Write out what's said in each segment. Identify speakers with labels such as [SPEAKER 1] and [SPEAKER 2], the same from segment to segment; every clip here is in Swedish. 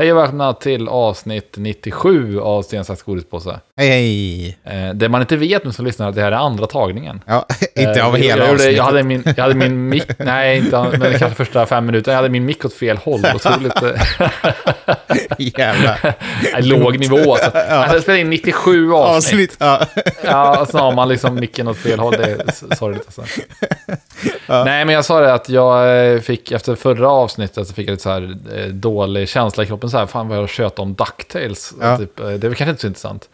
[SPEAKER 1] Hej och välkomna till avsnitt 97 av Sten, sax, godispåse.
[SPEAKER 2] Hej, hej!
[SPEAKER 1] Eh, det man inte vet nu som lyssnar, det här är andra tagningen.
[SPEAKER 2] Ja, inte av
[SPEAKER 1] Eh,
[SPEAKER 2] hela
[SPEAKER 1] jag,
[SPEAKER 2] avsnittet.
[SPEAKER 1] jag hade min, jag hade min mick, nej, inte men kanske första fem minuter. Jag hade min mick åt fel håll. Otroligt
[SPEAKER 2] Jävlar.
[SPEAKER 1] låg nivå. Så. Alltså, jag spelade in 97 avsnitt.
[SPEAKER 2] Avsnitt, ja.
[SPEAKER 1] Ja, och så har man liksom micken åt fel håll. Det är sorgligt alltså. Nej, men jag sa det att jag eh, fick, efter förra avsnittet så fick jag lite så här dålig känsla i kroppen. Så här, fan vad jag tjöt om DuckTales.
[SPEAKER 2] Ja.
[SPEAKER 1] Typ, eh, det är väl kanske inte så intressant.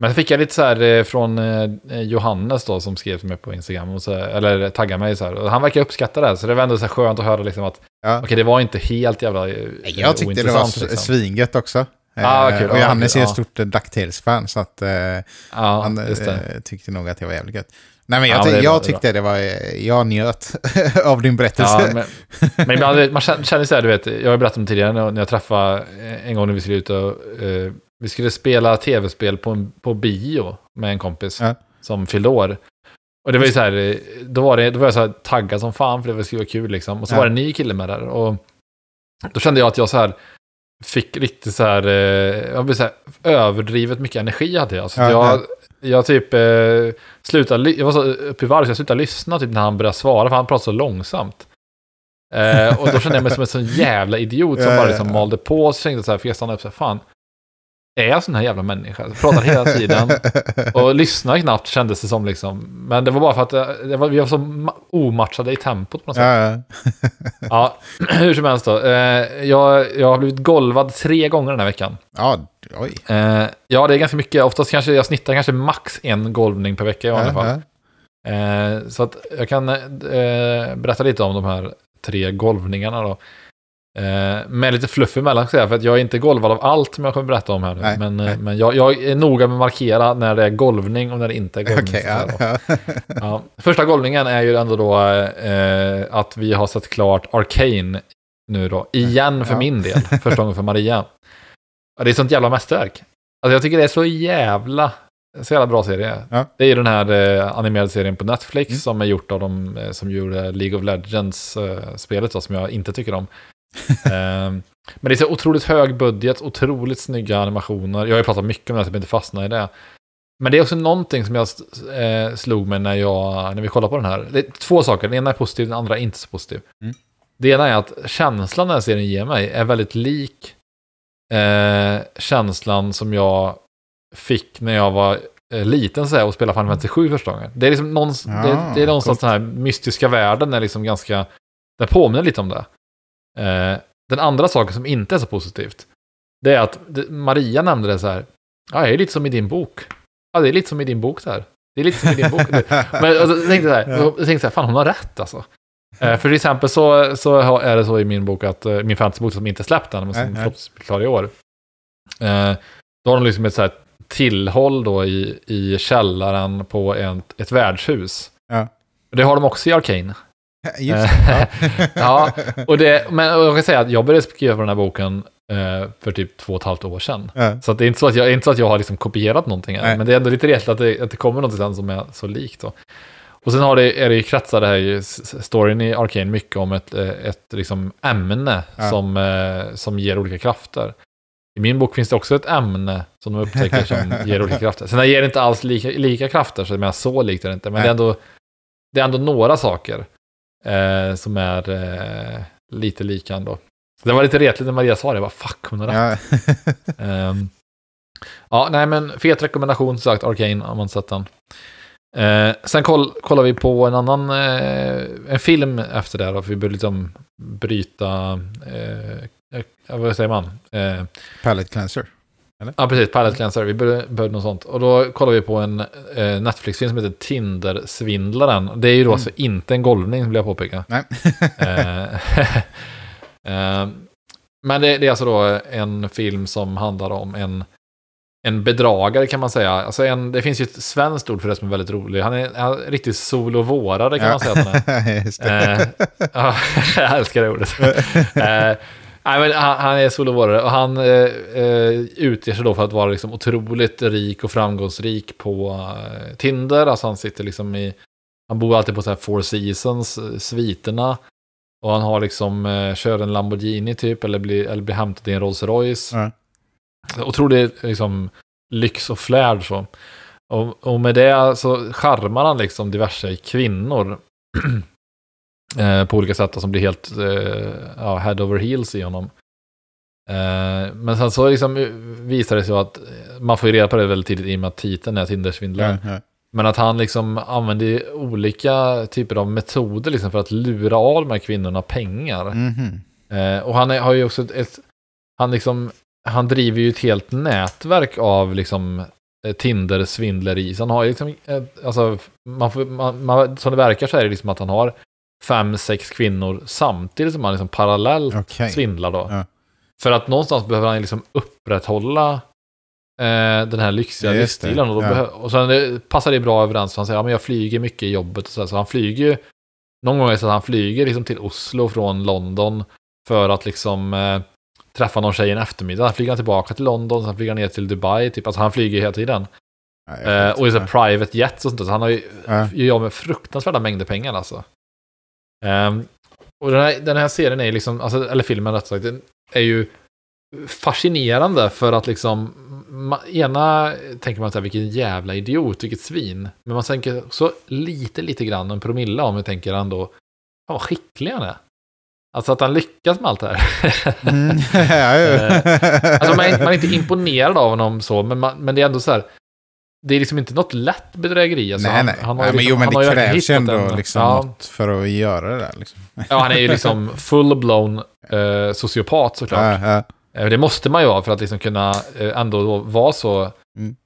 [SPEAKER 1] Men så fick jag lite så här eh, från eh, Johannes då som skrev till mig på Instagram. Och så, eller taggade mig så här. Och han verkar uppskatta det. Så det var ändå så här skönt att höra liksom att
[SPEAKER 2] ja.
[SPEAKER 1] okej, det var inte helt jävla
[SPEAKER 2] Jag tyckte det var
[SPEAKER 1] liksom.
[SPEAKER 2] svingött också.
[SPEAKER 1] Ah, kul.
[SPEAKER 2] och Johannes är
[SPEAKER 1] ja.
[SPEAKER 2] ett stort eh, DuckTales-fan, så att eh, han eh, tyckte nog att det var jävligt gött. Nej, men jag,
[SPEAKER 1] Ja,
[SPEAKER 2] ty-
[SPEAKER 1] det bra,
[SPEAKER 2] jag
[SPEAKER 1] det är
[SPEAKER 2] tyckte det var... Jag njöt av din berättelse.
[SPEAKER 1] Ja, men, men ibland, man känner så här, du vet, jag har berättat om tidigare när jag träffade eh, en gång när vi skulle ut och, eh, vi skulle spela tv-spel på, en- på bio med en kompis
[SPEAKER 2] Ja.
[SPEAKER 1] som fyllde år. Och det var ju så här, eh, då var, det, då var jag så här taggad som fan för det skulle vara kul liksom. Och så
[SPEAKER 2] Ja.
[SPEAKER 1] var det en ny kille med där. Och då kände jag att jag så här fick riktigt så här, jag blev så här överdrivet mycket energi hade jag. Så
[SPEAKER 2] Ja,
[SPEAKER 1] jag, jag typ eh, slutade, jag var så uppe i varv så jag slutade lyssna typ när han började svara för han pratade så långsamt. Eh, och då kände jag mig som en sån jävla idiot som
[SPEAKER 2] Ja,
[SPEAKER 1] bara
[SPEAKER 2] ja,
[SPEAKER 1] liksom
[SPEAKER 2] ja.
[SPEAKER 1] malde på. Så tänkte jag så här, fick jag stanna upp så här, fan, är jag sån här jävla människa? Jag pratar hela tiden. Och lyssnar knappt kändes det som liksom. Men det var bara för att det, det var, vi var så ma- omatchade i tempot på något sätt.
[SPEAKER 2] ja, ja.
[SPEAKER 1] Hur som helst då. Eh, jag, jag har blivit golvad tre gånger den här veckan.
[SPEAKER 2] ja, oj.
[SPEAKER 1] Eh, ja, det är ganska mycket. Oftast kanske jag snittar kanske max en golvning per vecka i alla fall. Eh, så att jag kan eh, berätta lite om de här tre golvningarna då. Eh, med lite fluff emellan, ska jag för att jag är inte golvad av allt som jag kommer berätta om här nu.
[SPEAKER 2] Nej,
[SPEAKER 1] men eh,
[SPEAKER 2] nej.
[SPEAKER 1] men jag, jag är noga med att markera när det är golvning och när det inte är golvning. Att
[SPEAKER 2] ja, ja.
[SPEAKER 1] Ja. Första golvningen är ju ändå då eh, att vi har sett klart Arcane nu då. Igen för min del. Första gången för Maria. Det är sånt jävla mästerverk. Alltså jag tycker det är så jävla, så jävla bra serie.
[SPEAKER 2] Ja.
[SPEAKER 1] Det är ju den här eh, animerade serien på Netflix
[SPEAKER 2] Mm.
[SPEAKER 1] som är gjort av de eh, som gjorde League of Legends-spelet då, som jag inte tycker om. Ehm, men det är så otroligt hög budget, otroligt snygga animationer. Jag har ju pratat mycket om det, så jag vill inte fastna i det. Men det är också någonting som jag eh, slog mig när, jag, när vi kollade på den här. Det är två saker, den ena är positiv, den andra är inte så positiv.
[SPEAKER 2] Mm.
[SPEAKER 1] Det ena är att känslan den här serien ger mig är väldigt lik eh, känslan som jag fick när jag var eh, liten så här, och spelade Final Fantasy 7 första gången. Det är, liksom någons,
[SPEAKER 2] Ja,
[SPEAKER 1] det, det är någonstans den här mystiska världen är liksom ganska, den påminner lite om det. Eh, den andra saken som inte är så positivt, det är att Maria nämnde det så här, ja, det är lite som i din bok. Ja, det är lite som i din bok där. Det är lite som i din bok. Men alltså, jag tänkte så här, jag tänkte så här, fan hon har rätt alltså. Eh, för till exempel så, så är det så i min bok att, eh, min fantasybok som inte släppt än, men som förhoppningsvis blir klar i år. Eh, då har de liksom ett så här tillhåll då i, i källaren på ett, ett värdshus.
[SPEAKER 2] Ja.
[SPEAKER 1] Det har de också i Arcane.
[SPEAKER 2] Just det.
[SPEAKER 1] Ja, och det, men jag kan säga att jag började skriva den här boken eh, för typ två och ett halvt år sedan.
[SPEAKER 2] Ja.
[SPEAKER 1] Så att det är inte så att jag, inte så att jag har liksom kopierat någonting
[SPEAKER 2] Nej.
[SPEAKER 1] men det är ändå lite retligt att det, att det kommer något sen som är så likt. Då. Och sen har det, är det ju kretsar det här ju, storyn i Arcane mycket om ett, eh, ett liksom ämne
[SPEAKER 2] Ja.
[SPEAKER 1] som, eh, som ger olika krafter. I min bok finns det också ett ämne som de upptäcker som ger olika krafter. Sen det ger inte alls lika, lika krafter, så jag menar, så likt är det inte. Men det är, ändå, det är ändå några saker eh, som är eh, lite lika ändå. Det var lite retligt när Maria sa det, jag bara fuck, hon har rätt.
[SPEAKER 2] Ja.
[SPEAKER 1] Ehm, ja, nej men fet rekommendation som sagt, Arcane om man sett den. Eh, sen koll, kollar vi på en annan eh, en film efter det då, för vi började liksom bryta, eh, eh, vad säger man? Eh,
[SPEAKER 2] Palette cleanser.
[SPEAKER 1] Ja, precis, Pilot Cleanser, vi började, började något sånt. Och då kollar vi på en eh, Netflix-film som heter Tinder-svindlaren. Det är ju då
[SPEAKER 2] Mm.
[SPEAKER 1] alltså inte en golvning, vill jag påpeka.
[SPEAKER 2] Nej.
[SPEAKER 1] Eh, eh, men det, det är alltså då en film som handlar om en, en bedragare kan man säga. Alltså en, det finns ju ett svenskt ord för det som är väldigt roligt. Han är, han är riktigt sol och vårare kan man säga att han är. Eh, ja, jag älskar det ordet. Nej, men han, han är sol och han eh, eh, utger sig då för att vara liksom otroligt rik och framgångsrik på eh, Tinder. Alltså han sitter liksom i, han bor alltid på så här Four Seasons, eh, sviterna. Och han har liksom, eh, kör en Lamborghini typ, eller blir, eller blir hämtad i en Rolls Royce.
[SPEAKER 2] Ja.
[SPEAKER 1] Otrolig liksom, lyx och flärd så. Och, och med det så charmar han liksom diverse kvinnor. eh, på olika sätt som blir helt eh, ja, head over heels i honom. Eh, men sen så liksom visar det sig att man får ju reda på det väldigt tidigt i och med att titeln är Tindersvindlaren.
[SPEAKER 2] Ja, ja.
[SPEAKER 1] Men att han liksom använder olika typer av metoder liksom för att lura av de här kvinnorna pengar.
[SPEAKER 2] Mhm.
[SPEAKER 1] Eh, och han är, har ju också ett, han liksom, han driver ju ett helt nätverk av liksom eh, Tinder-svindleri. Så han har liksom, eh, alltså, man får, man, man, som det verkar så är det liksom att han har fem, sex kvinnor samtidigt som han liksom parallellt
[SPEAKER 2] Okej.
[SPEAKER 1] svindlar då.
[SPEAKER 2] Ja.
[SPEAKER 1] För att någonstans behöver han liksom upprätthålla eh, den här lyxiga
[SPEAKER 2] Ja,
[SPEAKER 1] livsstilen. Och, då
[SPEAKER 2] Ja.
[SPEAKER 1] och sen passar det bra överens. för Han säger, ja men jag flyger mycket i jobbet och så, här, så han flyger ju, någon gång är det så att han flyger liksom till Oslo från London för att liksom eh, träffa någon tjej en eftermiddag. Sen flyger han tillbaka till London, sen flyger han ner till Dubai, typ. Alltså han flyger hela tiden.
[SPEAKER 2] Ja,
[SPEAKER 1] Eh, och i så
[SPEAKER 2] Ja.
[SPEAKER 1] private jets och sånt där. Så han har ju,
[SPEAKER 2] Ja.
[SPEAKER 1] gör med fruktansvärda mängder pengar alltså. Ehm, och den här, den här serien är liksom, alltså, eller filmen rätt sagt, den är ju fascinerande för att liksom, ma, ena tänker man så här, vilken jävla idiot, vilket svin. Men man tänker så lite, lite grann, en promille om jag tänker ändå, fan vad skicklig han är. Alltså att han lyckas med allt det här.
[SPEAKER 2] Mm. ja, ja.
[SPEAKER 1] Alltså man är, man är inte imponerad av honom så, men, man, men det är ändå så här. Det är liksom inte något lätt bedrägeri. Alltså
[SPEAKER 2] nej,
[SPEAKER 1] han,
[SPEAKER 2] nej.
[SPEAKER 1] Han har ju
[SPEAKER 2] men
[SPEAKER 1] liksom,
[SPEAKER 2] jo, men det krävs ju ändå liksom
[SPEAKER 1] ja,
[SPEAKER 2] något för att göra det där. Liksom.
[SPEAKER 1] ja, han är ju liksom full-blown eh, sociopat såklart.
[SPEAKER 2] Ja, ja.
[SPEAKER 1] Eh, Det måste man ju vara för att liksom kunna eh, ändå då vara så
[SPEAKER 2] Mm.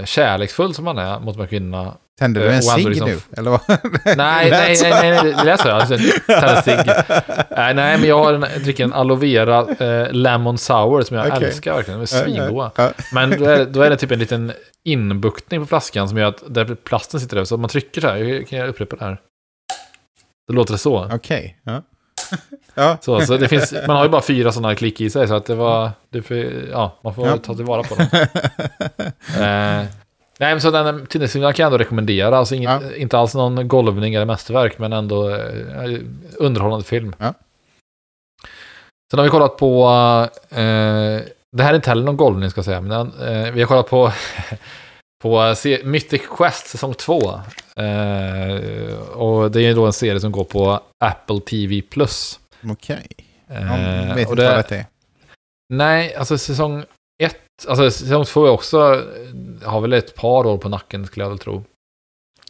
[SPEAKER 1] eh, kärleksfull som man är mot de här kvinnorna.
[SPEAKER 2] Tände du
[SPEAKER 1] Eh,
[SPEAKER 2] en cigg
[SPEAKER 1] liksom-
[SPEAKER 2] nu? Eller vad?
[SPEAKER 1] Nej, nej, nej, nej, nej, det lät så. Alltså, tänder cigg. Nej, nej, men jag har en, jag dricker en aloe vera eh, lemon sour som jag
[SPEAKER 2] Okej.
[SPEAKER 1] älskar verkligen. De är svingoda. Men då är, då är det typ en liten inbuktning på flaskan som gör att där plasten sitter över. Så man trycker så här, jag kan jag upprepa det här. Då låter det så.
[SPEAKER 2] Okej. Ja. ja.
[SPEAKER 1] Så, så det finns, man har ju bara fyra sådana klick i sig, så att det var, det får, ja, man får
[SPEAKER 2] Ja.
[SPEAKER 1] ta tillvara på dem. Eh, nej, men så den Tindersvindlaren kan jag ändå rekommendera. Alltså ingen,
[SPEAKER 2] Ja.
[SPEAKER 1] inte alls någon golvning eller mästerverk, men ändå eh, underhållande film.
[SPEAKER 2] Ja.
[SPEAKER 1] Sen har vi kollat på, eh, det här är inte heller någon golvning ska jag säga, men eh, vi har kollat på, på se- Mythic Quest säsong 2. Eh, och det är då en serie som går på Apple TV+.
[SPEAKER 2] Okej.
[SPEAKER 1] Eh,
[SPEAKER 2] Jag vet inte
[SPEAKER 1] det-
[SPEAKER 2] vad det är.
[SPEAKER 1] Nej, alltså säsong ett, alltså säsong två är också, har väl ett par år på nacken skulle jag väl tro.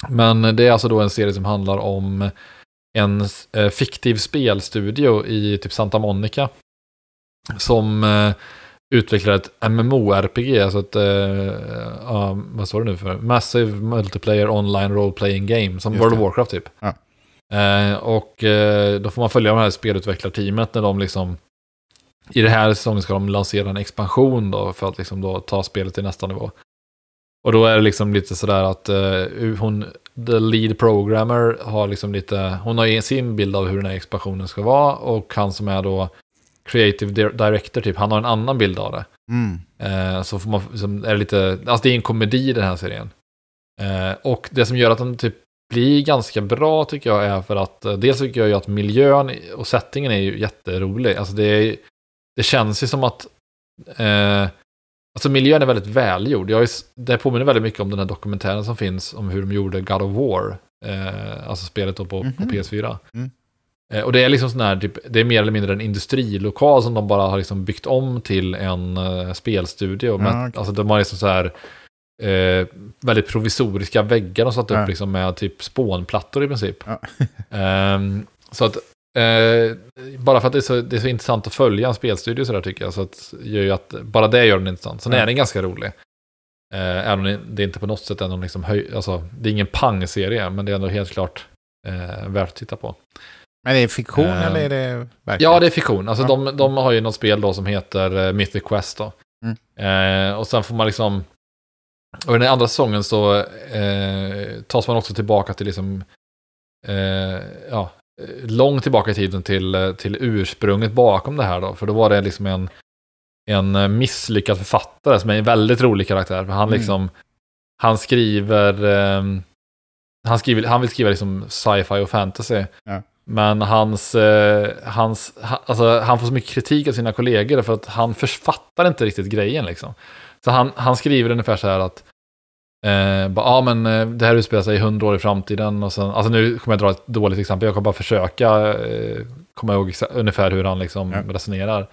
[SPEAKER 1] Men det är alltså då en serie som handlar om en eh, fiktiv spelstudio i typ Santa Monica. Som eh, utvecklar ett MMORPG, alltså ett, ja, vad står det nu för? Massive Multiplayer Online Role Playing Game, som World of. Warcraft typ.
[SPEAKER 2] Ja.
[SPEAKER 1] Eh, och eh, då får man följa det här spelutvecklarteamet när de liksom i det här säsongen ska de lansera en expansion då för att liksom då ta spelet till nästa nivå. Och då är det liksom lite sådär att eh, hon, the lead programmer, har liksom lite, hon har sin bild av hur den här expansionen ska vara och han som är då creative di- director typ, han har en annan bild av det.
[SPEAKER 2] Mm.
[SPEAKER 1] Eh, så får man, liksom, är det lite, alltså det är en komedi den här serien. Eh, och det som gör att den typ blir ganska bra tycker jag är för att dels tycker jag ju att miljön och settingen är ju jätterolig. Alltså det, är, det känns ju som att eh, Alltså miljön är väldigt välgjord. Jag är, det påminner väldigt mycket om den här dokumentären som finns om hur de gjorde God of War. Eh, alltså spelet på, på
[SPEAKER 2] Mhm.
[SPEAKER 1] PS4.
[SPEAKER 2] Mm.
[SPEAKER 1] Eh, och det är liksom sån här, typ, det är mer eller mindre en industrilokal som de bara har liksom byggt om till en eh, spelstudio.
[SPEAKER 2] Ja,
[SPEAKER 1] med,
[SPEAKER 2] okej.
[SPEAKER 1] Alltså de har liksom så här eh, väldigt provisoriska väggar de satt upp
[SPEAKER 2] Ja.
[SPEAKER 1] liksom med typ spånplattor i princip.
[SPEAKER 2] Ja.
[SPEAKER 1] Ehm, så att eh, bara för att det är, så, det är så intressant att följa en spelstudio så där tycker jag. Så att, gör ju att bara det gör den intressant. Sen
[SPEAKER 2] Ja.
[SPEAKER 1] är den ganska rolig. Eh, även om det- det inte på något sätt är någon liksom höj, alltså, det är ingen pang-serie, men det är ändå helt klart eh, värt att titta på.
[SPEAKER 2] Men är det fiktion
[SPEAKER 1] Eh,
[SPEAKER 2] eller är det verkligen?
[SPEAKER 1] Ja, det är fiktion. Alltså
[SPEAKER 2] Ja.
[SPEAKER 1] de, de har ju något spel då som heter eh, Mythic Quest då.
[SPEAKER 2] Mm.
[SPEAKER 1] Eh, och sen får man liksom... Och i den andra säsongen så eh, tas man också tillbaka till liksom... Eh, ja, långt tillbaka i tiden till, eh, till ursprunget bakom det här då. För då var det liksom en, en eh, misslyckad författare som är en väldigt rolig karaktär. För han
[SPEAKER 2] Mm.
[SPEAKER 1] liksom... Han skriver... ehm, han, skriver, han vill skriva liksom sci-fi och fantasy.
[SPEAKER 2] Ja.
[SPEAKER 1] Men hans, eh, hans, ha, alltså, han får så mycket kritik av sina kollegor för att han författar inte riktigt grejen liksom. Så han, han skriver ungefär så här att Eh, bara, ja men eh, det här utspelar sig hundra år i framtiden och sen, alltså nu kommer jag dra ett dåligt exempel, jag kommer bara försöka eh, komma ihåg ungefär hur han liksom
[SPEAKER 2] Ja.
[SPEAKER 1] resonerar.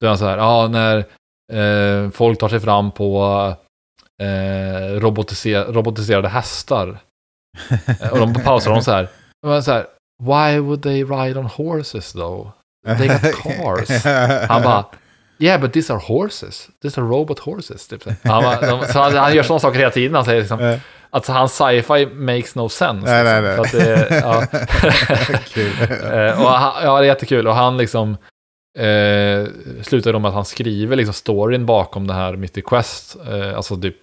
[SPEAKER 1] Då är han så här, ja när eh, folk tar sig fram på eh, robotiser- robotiserade hästar. Eh, och de pausar de så här, men så här, why would they ride on horses though? They got cars. Han bara, yeah but these are horses. These are robot horses. Typ. så. Han, de, så han, han gör sådana saker hela tiden. Han säger liksom,
[SPEAKER 2] Eh,
[SPEAKER 1] att hans sci-fi makes no sense.
[SPEAKER 2] Nej, nej,
[SPEAKER 1] liksom.
[SPEAKER 2] nej.
[SPEAKER 1] För att det, ja. Eh, och han, ja, det är jättekul. Och han liksom eh, slutar då med att han skriver liksom storyn bakom det här Mythic Quest. Eh, alltså typ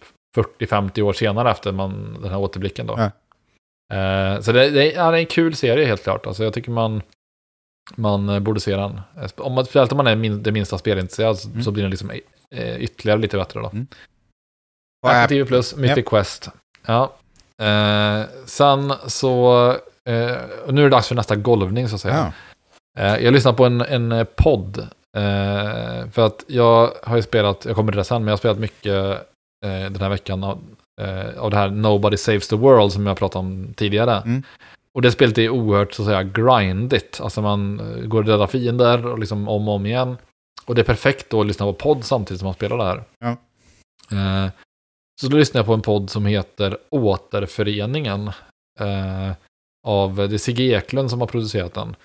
[SPEAKER 1] 40-50 år senare efter man, den här återblicken då.
[SPEAKER 2] Ja.
[SPEAKER 1] Eh, så det, det, är, ja, det är en kul serie helt klart. Alltså jag tycker man, man eh, borde se den. Eh, Om man, speciellt om man är min, det minsta spelintresserad så,
[SPEAKER 2] Mm.
[SPEAKER 1] så blir den liksom eh, ytterligare lite bättre då.
[SPEAKER 2] Mm. App-
[SPEAKER 1] TV Plus, Mythic Quest. Ja. Eh, sen så, eh, nu är det dags för nästa golvning så att säga.
[SPEAKER 2] Ja.
[SPEAKER 1] Eh, jag lyssnar på en, en eh, podd. Eh, för att jag har ju spelat, jag kommer till det sen, men jag har spelat mycket eh, den här veckan av, eh, av det här Nobody Saves the World som jag pratade om tidigare.
[SPEAKER 2] Mm.
[SPEAKER 1] Och det spelet är oerhört så att säga grindigt. Alltså man eh, går och dödar fiender och liksom om och om igen. Och det är perfekt då att lyssna på podd samtidigt som man spelar det här.
[SPEAKER 2] Ja.
[SPEAKER 1] Eh, så då lyssnade jag på en podd som heter Återföreningen. Eh, av, det är Sigge Eklund som har producerat den.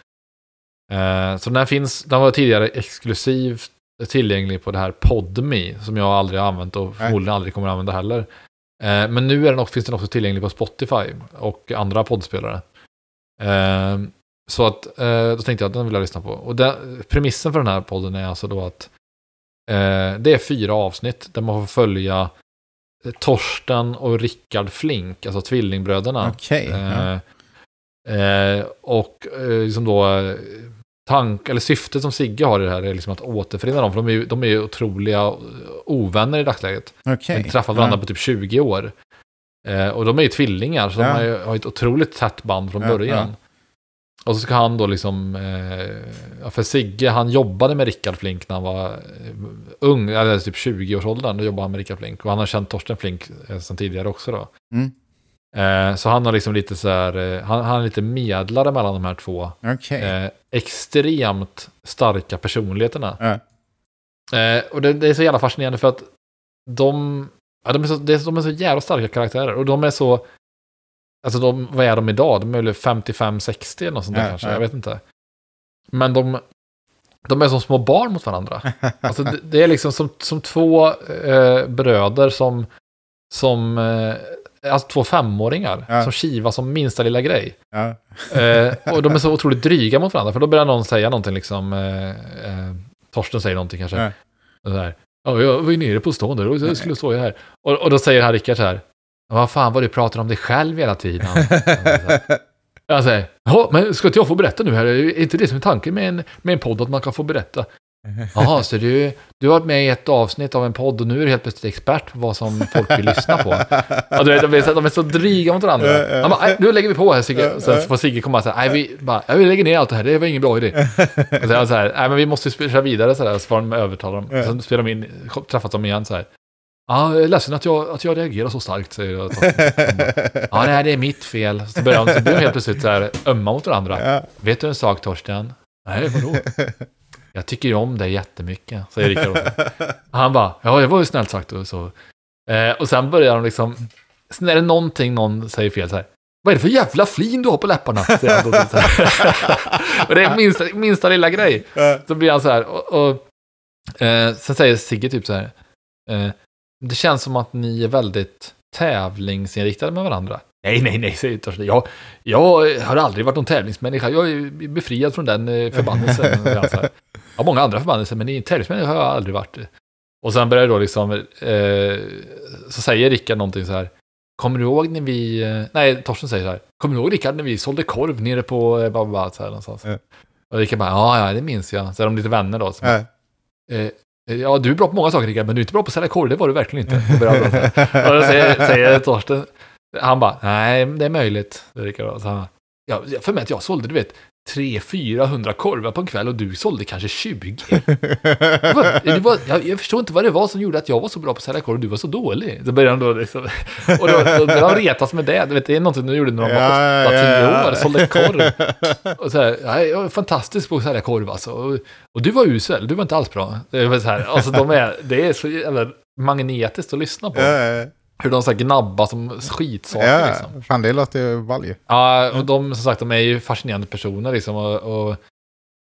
[SPEAKER 1] Eh, så den här finns, den var tidigare exklusivt tillgänglig på det här Podme som jag aldrig har använt och förmodligen aldrig kommer att använda heller. Eh, men nu är den också, finns den också tillgänglig på Spotify och andra poddspelare. Eh, så att eh, då tänkte jag att den vill jag lyssna på. Och den, premissen för den här podden är alltså då att eh, det är fyra avsnitt där man får följa eh, Torsten och Rickard Flink, alltså tvillingbröderna.
[SPEAKER 2] Okej. ja.
[SPEAKER 1] Eh, och eh, liksom då tank, eller syftet som Sigge har i det här är liksom att återförena dem, för de är ju de är otroliga ovänner i dagsläget.
[SPEAKER 2] Okej.
[SPEAKER 1] De träffat varandra
[SPEAKER 2] Ja.
[SPEAKER 1] på typ 20 år. Eh, och de är ju tvillingar, så
[SPEAKER 2] Ja.
[SPEAKER 1] de har ju har ett otroligt tätt band från
[SPEAKER 2] Ja,
[SPEAKER 1] början. Och så ska han då liksom, eh, ja, för Sigge, han jobbade med Rickard Flink när han var eh, ung, eller typ 20-årsåldern, då jobbade han med Rickard Flink. Och han har känt Torsten Flink eh, sedan tidigare också då.
[SPEAKER 2] Mm.
[SPEAKER 1] Eh, så han har liksom lite så här, eh, han, han är lite medlare mellan de här två
[SPEAKER 2] Okej.
[SPEAKER 1] eh, extremt starka personligheterna.
[SPEAKER 2] Ja.
[SPEAKER 1] Eh, och det, det är så jävla fascinerande för att de, ja, de, är så, de är så jävla starka karaktärer. Och de är så, alltså de, vad är de idag? De är väl 55-60 eller något sånt där
[SPEAKER 2] Ja,
[SPEAKER 1] kanske,
[SPEAKER 2] ja.
[SPEAKER 1] jag vet inte. Men de, de är som små barn mot varandra. Alltså det, det är liksom som, som två eh, bröder som, som eh, alltså två femåringar
[SPEAKER 2] Ja.
[SPEAKER 1] som kivas som minsta lilla grej.
[SPEAKER 2] Ja.
[SPEAKER 1] Eh, och de är så otroligt dryga mot varandra, för då börjar någon säga någonting liksom, eh, eh, Torsten säger någonting kanske.
[SPEAKER 2] Ja.
[SPEAKER 1] Här, ja, jag var ju nere på stan där och jag skulle stå här. Och, och då säger han Rickard så här, "Ja, vad fan vad du pratar om dig själv hela tiden. Jag säger, men ska inte jag få berätta nu här? Är inte det som är tanken med en, med en podd, att man kan få berätta? Jaha, så du, du har varit med i ett avsnitt av en podd och nu är du helt plötsligt expert på vad som folk vill lyssna på. Ja, du vet, de, är så, de är så dryga mot varandra. Han bara, "Nej, nu lägger vi på här Sigge. Sen får Sigge komma och säga, nej vi, bara, "Ja, vi lägger ner allt det här, det var ingen bra idé. Och så så här, nej men vi måste spela vidare så där, så får de övertala dem. Sen spelar de in, träffas de igen så här. Ja, jag är ledsen att jag, att jag reagerar så starkt, säger jag. Ja, nej, det är mitt fel. Så börjar de, så blir de helt plötsligt så här ömma mot varandra. Vet du en sak, Torsten? Nej, vadå? Jag tycker ju om dig jättemycket, säger Rickard. Han bara, ja, det var ju snällt sagt och så. Eh, och sen börjar de liksom, sen är det någonting någon säger fel så här. Vad är det för jävla flin du har på läpparna? Säger han då, här. och det är minsta, minsta lilla grej. Så blir han så här, och, och eh, sen säger Sigge typ så här. Eh, det känns som att ni är väldigt tävlingsinriktade med varandra. Nej, nej, nej, säger Torsten. Jag, jag har aldrig varit någon tävlingsmänniska. Jag är befriad från den eh, förbannelsen. Jag har många andra förbannelser, men i tävlingsmänniska har jag aldrig varit. Och sen börjar då liksom, eh, så säger Rickard någonting så här. Kommer du ihåg när vi, eh, nej, Torsten säger så här. Kommer du ihåg Rickard när vi sålde korv nere på, eh, bla, bla, så här någonstans.
[SPEAKER 2] Ja.
[SPEAKER 1] Och Rickard bara, ja, ja, det minns jag. Så är de lite vänner då. Så
[SPEAKER 2] Ja.
[SPEAKER 1] Eh, Ja, du är bra på många saker Rickard, men du är inte bra på att sälja korv, det var du verkligen inte. Och då säger, säger Torsten, han bara, nej, det är möjligt. Rickard. Så han ja, för mig att jag sålde, du vet, 300-400 korvar på en kväll och du sålde kanske 20. Det var, det var, jag, jag förstår inte vad det var som gjorde att jag var så bra på att sälja korv och du var så dålig. Så började han då liksom, och då, då började han retas med det. Du vet, det är någonting du gjorde när de var
[SPEAKER 2] Ja,
[SPEAKER 1] 8-10
[SPEAKER 2] ja, ja.
[SPEAKER 1] år, sålde korv. Och så här, ja, jag är fantastisk på att sälja korv alltså. Och, och du var usel, du var inte alls bra. Det är, så här, alltså, de är, det är så jävla magnetiskt att lyssna på.
[SPEAKER 2] Ja,
[SPEAKER 1] Hur de så här gnabbar som skitsaker
[SPEAKER 2] ja,
[SPEAKER 1] liksom.
[SPEAKER 2] fan det låter ju ju.
[SPEAKER 1] Ja, och de som sagt, de är ju fascinerande personer liksom. Och, och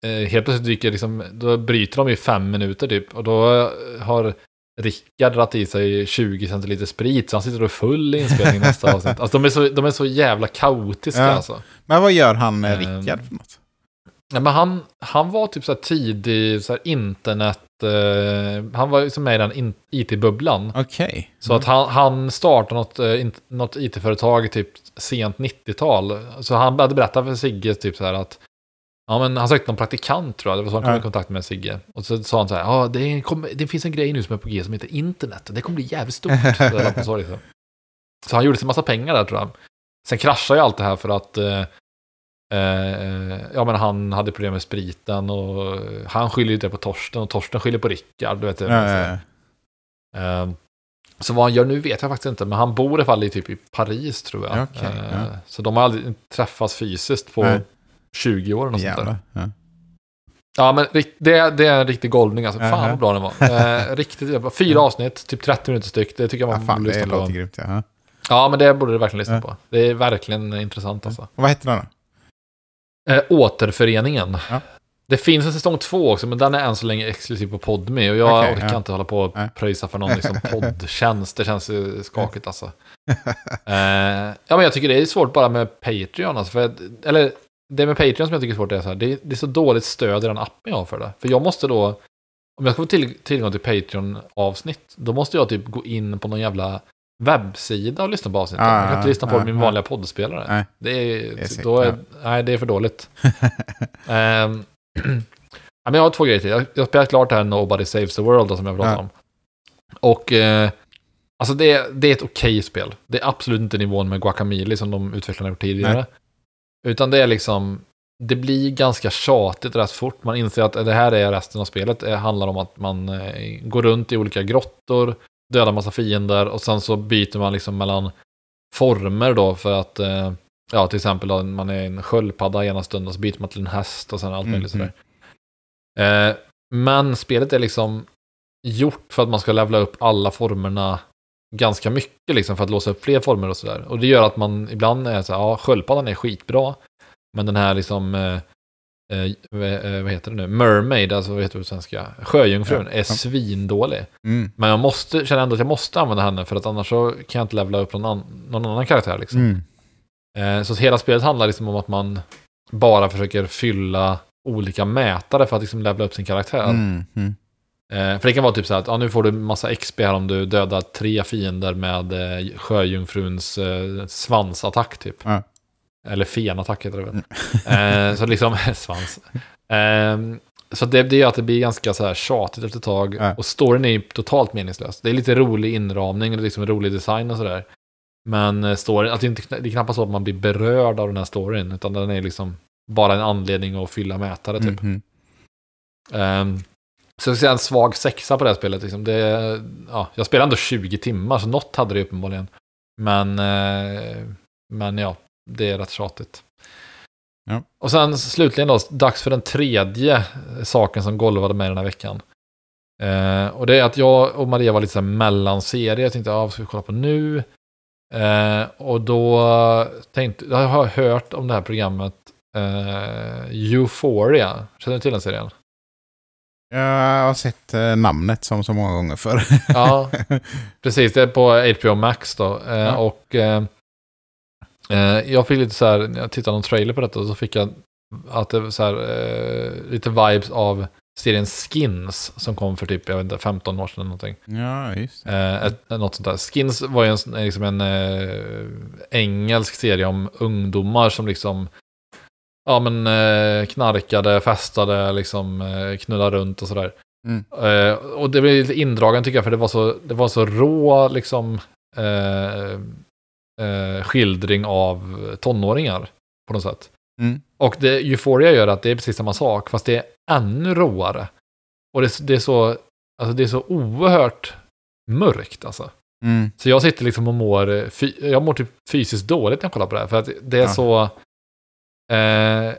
[SPEAKER 1] eh, helt plötsligt dyker liksom, då bryter de i fem minuter typ. Och då har Rickard dragit i sig 20 centiliter sprit, så han sitter och full i inspelningen nästa avsnitt. Alltså de är så, de är så jävla kaotiska
[SPEAKER 2] Ja.
[SPEAKER 1] alltså.
[SPEAKER 2] Men vad gör han, eh,
[SPEAKER 1] Ehm,
[SPEAKER 2] Rickard, för något?
[SPEAKER 1] Ja, men han, han var typ så här tidig så här internet, eh, han var ju som med i den IT-bubblan.
[SPEAKER 2] Okej.
[SPEAKER 1] Så att han, han startade något, eh, något IT-företag typ sent 90-tal. Så han hade berättat för Sigge typ så här att Ja men han sökte någon praktikant tror jag, det var så han kom
[SPEAKER 2] Ja.
[SPEAKER 1] i kontakt med Sigge. Och så sa han så här, ja det, en- kommer- det finns en grej nu som är på G som heter internet, det kommer bli jävligt stort. så, så, liksom. han gjorde sig massa pengar där tror jag. Sen kraschade ju allt det här för att eh, ja, men han hade problem med spriten och han skyller ju det på Torsten och Torsten skyller på Rickard. Du vet,
[SPEAKER 2] Ja, ja, ja.
[SPEAKER 1] Eh, Så vad han gör nu vet jag faktiskt inte, men han bor i alla fall i, typ i Paris tror jag.
[SPEAKER 2] Ja, okej,
[SPEAKER 1] Eh,
[SPEAKER 2] ja.
[SPEAKER 1] Så de har aldrig träffats fysiskt på
[SPEAKER 2] Nej.
[SPEAKER 1] 20 år. Och sånt där.
[SPEAKER 2] Jävlar. Ja.
[SPEAKER 1] Ja, men det, det är en riktig golvning alltså. Fan vad bra den var. Eh, riktigt jävla. Fyra avsnitt, typ 30 minuter styck. Det tycker jag
[SPEAKER 2] Ja,
[SPEAKER 1] man
[SPEAKER 2] fan,
[SPEAKER 1] borde lyssna på.
[SPEAKER 2] grymt. Ja.
[SPEAKER 1] Ja, men det borde du verkligen lyssna
[SPEAKER 2] Ja.
[SPEAKER 1] på. Det är verkligen intressant alltså.
[SPEAKER 2] Och vad heter den då?
[SPEAKER 1] Eh, återföreningen.
[SPEAKER 2] Ja.
[SPEAKER 1] Det finns en säsong två också, men den är än så länge exklusiv på Podme. Och jag
[SPEAKER 2] Okej,
[SPEAKER 1] orkar
[SPEAKER 2] ja.
[SPEAKER 1] inte hålla på och pröjsa för någon liksom, poddtjänst. Det känns ju skakigt alltså. eh, ja, men jag tycker det är svårt bara med Patreon. Alltså, för, eller det med Patreon som jag tycker är svårt är så här. Det är, det är så dåligt stöd i den appen jag har för det. För jag måste då, om jag ska få till, tillgång till Patreon-avsnitt, då måste jag typ gå in på någon jävla webbsida och lyssna på avsnittet.
[SPEAKER 2] Ah,
[SPEAKER 1] jag kan inte lyssna på
[SPEAKER 2] ah,
[SPEAKER 1] min
[SPEAKER 2] ah.
[SPEAKER 1] vanliga poddspelare.
[SPEAKER 2] Nej.
[SPEAKER 1] Det är,
[SPEAKER 2] Det är
[SPEAKER 1] då är, nej, det är för dåligt. Ja, men jag har två grejer till. Jag, jag har spelat klart det här Nobody Saves the World då, som jag pratade
[SPEAKER 2] Ja.
[SPEAKER 1] om. Och eh, alltså det, är- det är ett okej spel. Det är absolut inte nivån med Guacamole som de utvecklarna gjort tidigare.
[SPEAKER 2] Nej.
[SPEAKER 1] Utan det är liksom, det blir ganska tjatigt rätt fort. Man inser att det här är resten av spelet. Det handlar om att man eh, går runt i olika grottor, dödar massa fiender och sen så byter man liksom mellan former då för att, eh, ja till exempel om man är en sköldpadda ena stunden så byter man till en häst och sen allt möjligt
[SPEAKER 2] Mhm.
[SPEAKER 1] sådär. Eh, men spelet är liksom gjort för att man ska levla upp alla formerna ganska mycket liksom för att låsa upp fler former och sådär. Och det gör att man ibland är så här, ja sköldpaddan är skitbra, men den här liksom, eh, eh, vad eh, vad heter det nu, mermaid, alltså vad heter det på svenska, sjöjungfrun,
[SPEAKER 2] Ja.
[SPEAKER 1] är svindålig.
[SPEAKER 2] Mm.
[SPEAKER 1] Men jag måste, känner ändå att jag måste använda henne för att annars så kan jag inte levla upp någon, an, någon annan karaktär liksom.
[SPEAKER 2] Mm.
[SPEAKER 1] Eh, så hela spelet handlar liksom om att man bara försöker fylla olika mätare för att liksom levla upp sin karaktär.
[SPEAKER 2] Mm. Mm.
[SPEAKER 1] Eh, för det kan vara typ så här att ja, nu får du massa XP här om du dödar tre fiender med eh, sjöjungfruns eh, svansattack typ.
[SPEAKER 2] Ja.
[SPEAKER 1] Eller fenattack heter det väl. eh, så liksom, svans. Eh, så det, det gör att det blir ganska så här tjatigt efter ett tag.
[SPEAKER 2] Ja.
[SPEAKER 1] Och storyn är ju totalt meningslös. Det är lite rolig inramning och liksom rolig design och sådär. Men eh, storyn, att det, inte, det är knappast så att man blir berörd av den här storyn. Utan den är liksom bara en anledning att fylla mätare typ.
[SPEAKER 2] Mm.
[SPEAKER 1] Ehm, så jag ska säga en svag sexa på det här spelet. Liksom. Det, ja, jag spelade ändå 20 timmar, så något hade det uppenbarligen. Men, eh, men ja, det är rätt tjatigt.
[SPEAKER 2] Ja.
[SPEAKER 1] Och sen slutligen då, dags för den tredje saken som golvade med den här veckan. Eh, och det är att jag och Maria var lite så här mellanserie. Jag tänkte, ja, vad ska vi kolla på nu? Eh, och då tänkte, jag har hört om det här programmet eh, Euphoria. Känner du till den serien?
[SPEAKER 2] Jag har sett eh, namnet som så många gånger förr.
[SPEAKER 1] Ja, precis. Det är på HBO Max då. Eh,
[SPEAKER 2] Ja.
[SPEAKER 1] Och eh, jag fick lite så här, när jag tittade någon trailer på detta, så fick jag att det så här, eh, lite vibes av serien Skins som kom för typ, jag vet inte, 15 år sedan eller någonting.
[SPEAKER 2] ja, just.
[SPEAKER 1] Eh, ett, något sånt där. Skins var ju en, liksom en eh, engelsk serie om ungdomar som liksom ja, men, eh, knarkade, festade, liksom, eh, knullade runt och sådär.
[SPEAKER 2] Mm.
[SPEAKER 1] Eh, och det blev lite indragen tycker jag, för det var så, det var så rå liksom, eh, skildring av tonåringar på något sätt.
[SPEAKER 2] Mm.
[SPEAKER 1] Och det Euphoria gör att det är precis samma sak, fast det är ännu råare. Och det, det, är, så, alltså det är så oerhört mörkt alltså.
[SPEAKER 2] Mm.
[SPEAKER 1] Så jag sitter liksom och mår, jag mår typ fysiskt dåligt när jag kollar på det här. För att det är
[SPEAKER 2] Ja.
[SPEAKER 1] så... Eh,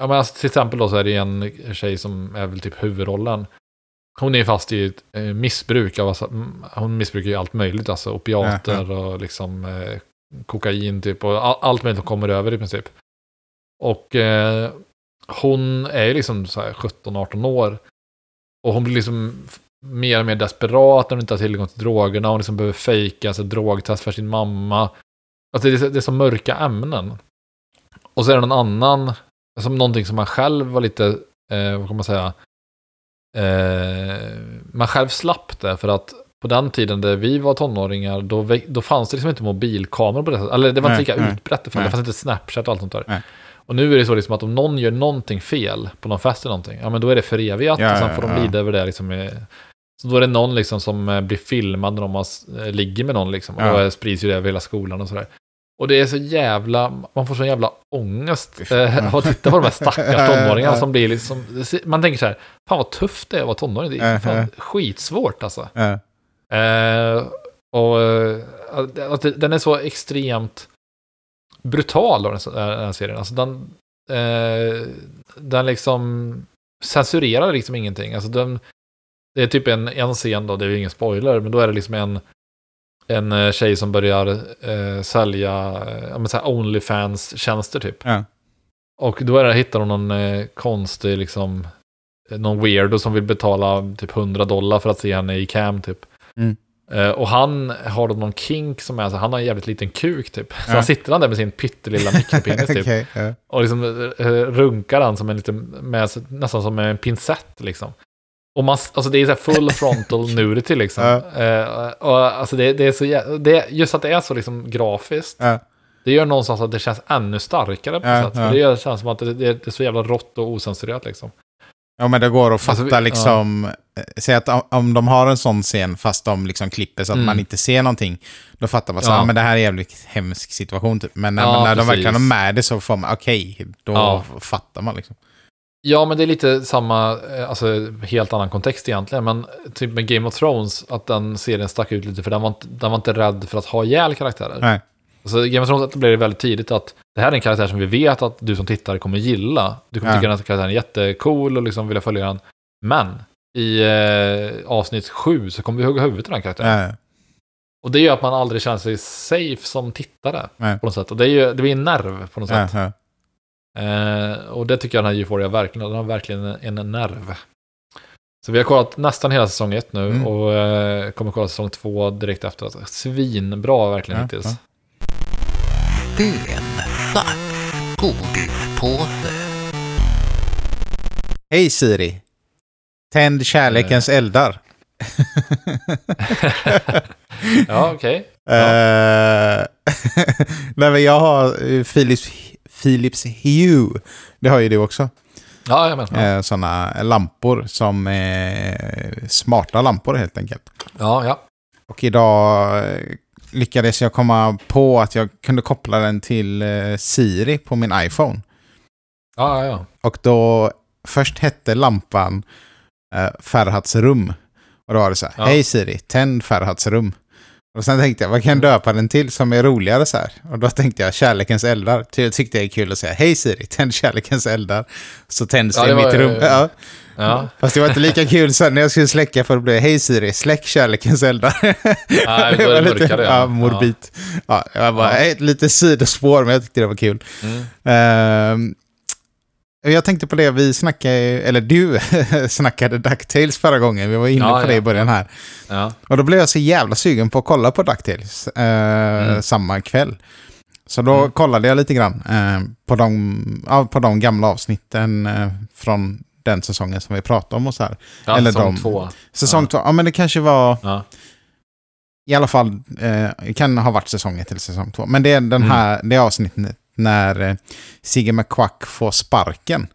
[SPEAKER 1] ja men alltså till exempel då så är det en tjej som är väl typ huvudrollen. Hon är fast i ett eh, missbruk av, alltså, mm, hon missbrukar ju allt möjligt, alltså opiater och liksom eh, kokain typ och all, allt möjligt som kommer över i princip. Och eh, hon är liksom så här 17-18 år. Och hon blir liksom mer och mer desperat när hon inte har tillgång till drogerna. Hon liksom behöver fejka alltså, drogtest för sin mamma. Alltså det är, det är så mörka ämnen. Och så är det någon annan, som någonting som man själv var lite, eh, vad kan man säga, eh, man själv slapp det för att på den tiden där vi var tonåringar, då, då fanns det liksom inte mobilkameror på det sättet. Eller det var
[SPEAKER 2] Nej,
[SPEAKER 1] inte lika
[SPEAKER 2] nej,
[SPEAKER 1] utbrett, det det fanns inte Snapchat och allt sånt där.
[SPEAKER 2] Nej.
[SPEAKER 1] Och nu är det så liksom att om någon gör någonting fel på någon fest eller någonting, ja men då är det förevigat
[SPEAKER 2] Ja,
[SPEAKER 1] och sen
[SPEAKER 2] ja,
[SPEAKER 1] får de
[SPEAKER 2] ja.
[SPEAKER 1] lida över det liksom. Så då är det någon liksom som eh, blir filmad när de ligger med någon liksom. Och
[SPEAKER 2] Ja.
[SPEAKER 1] då sprids ju det över hela skolan och sådär. Och det är så jävla, man får så jävla ångest eh, av att titta på de här stackars tonåringarna som blir liksom, man tänker så här, fan vad tufft det är att vara tonåring, det är fan skitsvårt alltså. Eh, och eh, att den är så extremt brutal den, den här serien. Alltså den, eh, den liksom censurerar liksom ingenting. Alltså den, det är typ en, en scen då, det är ju ingen spoiler, men då är det liksom en, en eh, tjej som börjar eh, sälja eh, Onlyfans-tjänster typ.
[SPEAKER 2] Ja.
[SPEAKER 1] Och då är det, hittar hon någon eh, konstig, liksom, eh, någon weirdo som vill betala typ 100 dollar för att se henne i cam typ.
[SPEAKER 2] Mm.
[SPEAKER 1] Eh, och han har då någon kink som är så, han har en jävligt liten kuk typ. Så
[SPEAKER 2] Ja.
[SPEAKER 1] han sitter han där med sin pyttelilla mikropenis typ.
[SPEAKER 2] Okej, ja.
[SPEAKER 1] Och liksom eh, runkar han som en liten, med, nästan som en pincett liksom. Och man, alltså det är så full frontal nudity liksom. Eh, och alltså det, det är så det, Just att det är så liksom grafiskt.
[SPEAKER 2] Ja.
[SPEAKER 1] Det gör någonstans att det känns ännu starkare på något sätt. För det gör, känns som att det, det är så jävla rått och osensurerat liksom.
[SPEAKER 2] Ja, men det går att fatta
[SPEAKER 1] Alltså, vi-
[SPEAKER 2] liksom... eh, Säg att om- om de har en sån scen fast de liksom klipper så att
[SPEAKER 1] Mm.
[SPEAKER 2] man inte ser någonting. Då fattar man så
[SPEAKER 1] Ja.
[SPEAKER 2] ja. men det här är en jävligt hemsk situation. Typ. Men när,
[SPEAKER 1] Ja,
[SPEAKER 2] när de verkligen är med det så får man, okej, då
[SPEAKER 1] Ja.
[SPEAKER 2] fattar man liksom.
[SPEAKER 1] Ja, men det är lite samma, eh, alltså helt annan kontext egentligen. Men typ med Game of Thrones, att den serien stack ut lite för den var inte, den var inte rädd för att ha ihjäl karaktärer.
[SPEAKER 2] Nej.
[SPEAKER 1] Alltså Game of Thrones blev det väldigt tidigt att det här är en karaktär som vi vet att du som tittare kommer gilla. Du kommer
[SPEAKER 2] Ja.
[SPEAKER 1] tycka att karaktären är jättecool och liksom vilja följa den. Men i eh, avsnitt sju så kommer vi hugga huvudet av den karaktären.
[SPEAKER 2] Ja.
[SPEAKER 1] Och det gör att man aldrig känner sig safe som tittare
[SPEAKER 2] Nej.
[SPEAKER 1] på något sätt. Och det, är ju, det blir en nerv på något
[SPEAKER 2] Ja,
[SPEAKER 1] sätt.
[SPEAKER 2] Ja.
[SPEAKER 1] Eh, och det tycker jag den här Euphoria verkligen, den har verkligen en, en nerv. Så vi har kollat nästan hela säsong ett nu
[SPEAKER 2] Mm.
[SPEAKER 1] och eh, kommer kolla säsong två direkt efter. Svinbra verkligen
[SPEAKER 2] Ja,
[SPEAKER 1] hittills.
[SPEAKER 2] ja. Hej Siri. Tänd kärlekens eldar.
[SPEAKER 1] ja, okej.
[SPEAKER 2] Eh, Nej, men jag har eh, Philips, Philips Hue. Det har ju du också.
[SPEAKER 1] Ja, jag menar. Ja,
[SPEAKER 2] Eh, Sådana lampor som är smarta lampor helt enkelt.
[SPEAKER 1] ja. ja.
[SPEAKER 2] Och idag eh, lyckades jag komma på att jag kunde koppla den till eh, Siri på min iPhone.
[SPEAKER 1] ja, ja.
[SPEAKER 2] Och då, först hette lampan eh, Ferhats rum. Och då var det så här,
[SPEAKER 1] Ja.
[SPEAKER 2] hej Siri, tänd Ferhats rum. Och sen tänkte jag, vad kan jag döpa den till som är roligare så här? Och då tänkte jag, kärlekens eldar. Jag tyckte det är kul att säga, hej Siri, tänd kärlekens eldar. Så tänds
[SPEAKER 1] Ja,
[SPEAKER 2] det i
[SPEAKER 1] det
[SPEAKER 2] mitt
[SPEAKER 1] var,
[SPEAKER 2] rum. Ja.
[SPEAKER 1] ja.
[SPEAKER 2] Fast det var inte lika kul sen när jag skulle släcka för det blev, hej Siri, släck kärlekens eldar.
[SPEAKER 1] Nej, då är det mörkare, ja.
[SPEAKER 2] ja, morbid. Ja. jag var bara,
[SPEAKER 1] Ja.
[SPEAKER 2] ett lite sidospår, men jag tyckte det var kul.
[SPEAKER 1] Mm.
[SPEAKER 2] Ehm, jag tänkte på det, vi snackade, eller du snackade DuckTales förra gången. Vi var inne
[SPEAKER 1] Ja,
[SPEAKER 2] på det
[SPEAKER 1] ja.
[SPEAKER 2] i början här.
[SPEAKER 1] ja.
[SPEAKER 2] Och då blev jag så jävla sugen på att kolla på DuckTales eh,
[SPEAKER 1] Mm.
[SPEAKER 2] samma kväll. Så då
[SPEAKER 1] Mm.
[SPEAKER 2] kollade jag lite grann eh, på, de, på de gamla avsnitten eh, från den säsongen som vi pratade om och så här.
[SPEAKER 1] ja
[SPEAKER 2] Eller
[SPEAKER 1] säsong
[SPEAKER 2] de-
[SPEAKER 1] två.
[SPEAKER 2] Säsong två, ja men det kanske var i alla fall, eh, det kan ha varit säsong ett eller säsong två. Men det är den
[SPEAKER 1] Mm.
[SPEAKER 2] här, det avsnittet när eh, Sigge McQuack får sparken.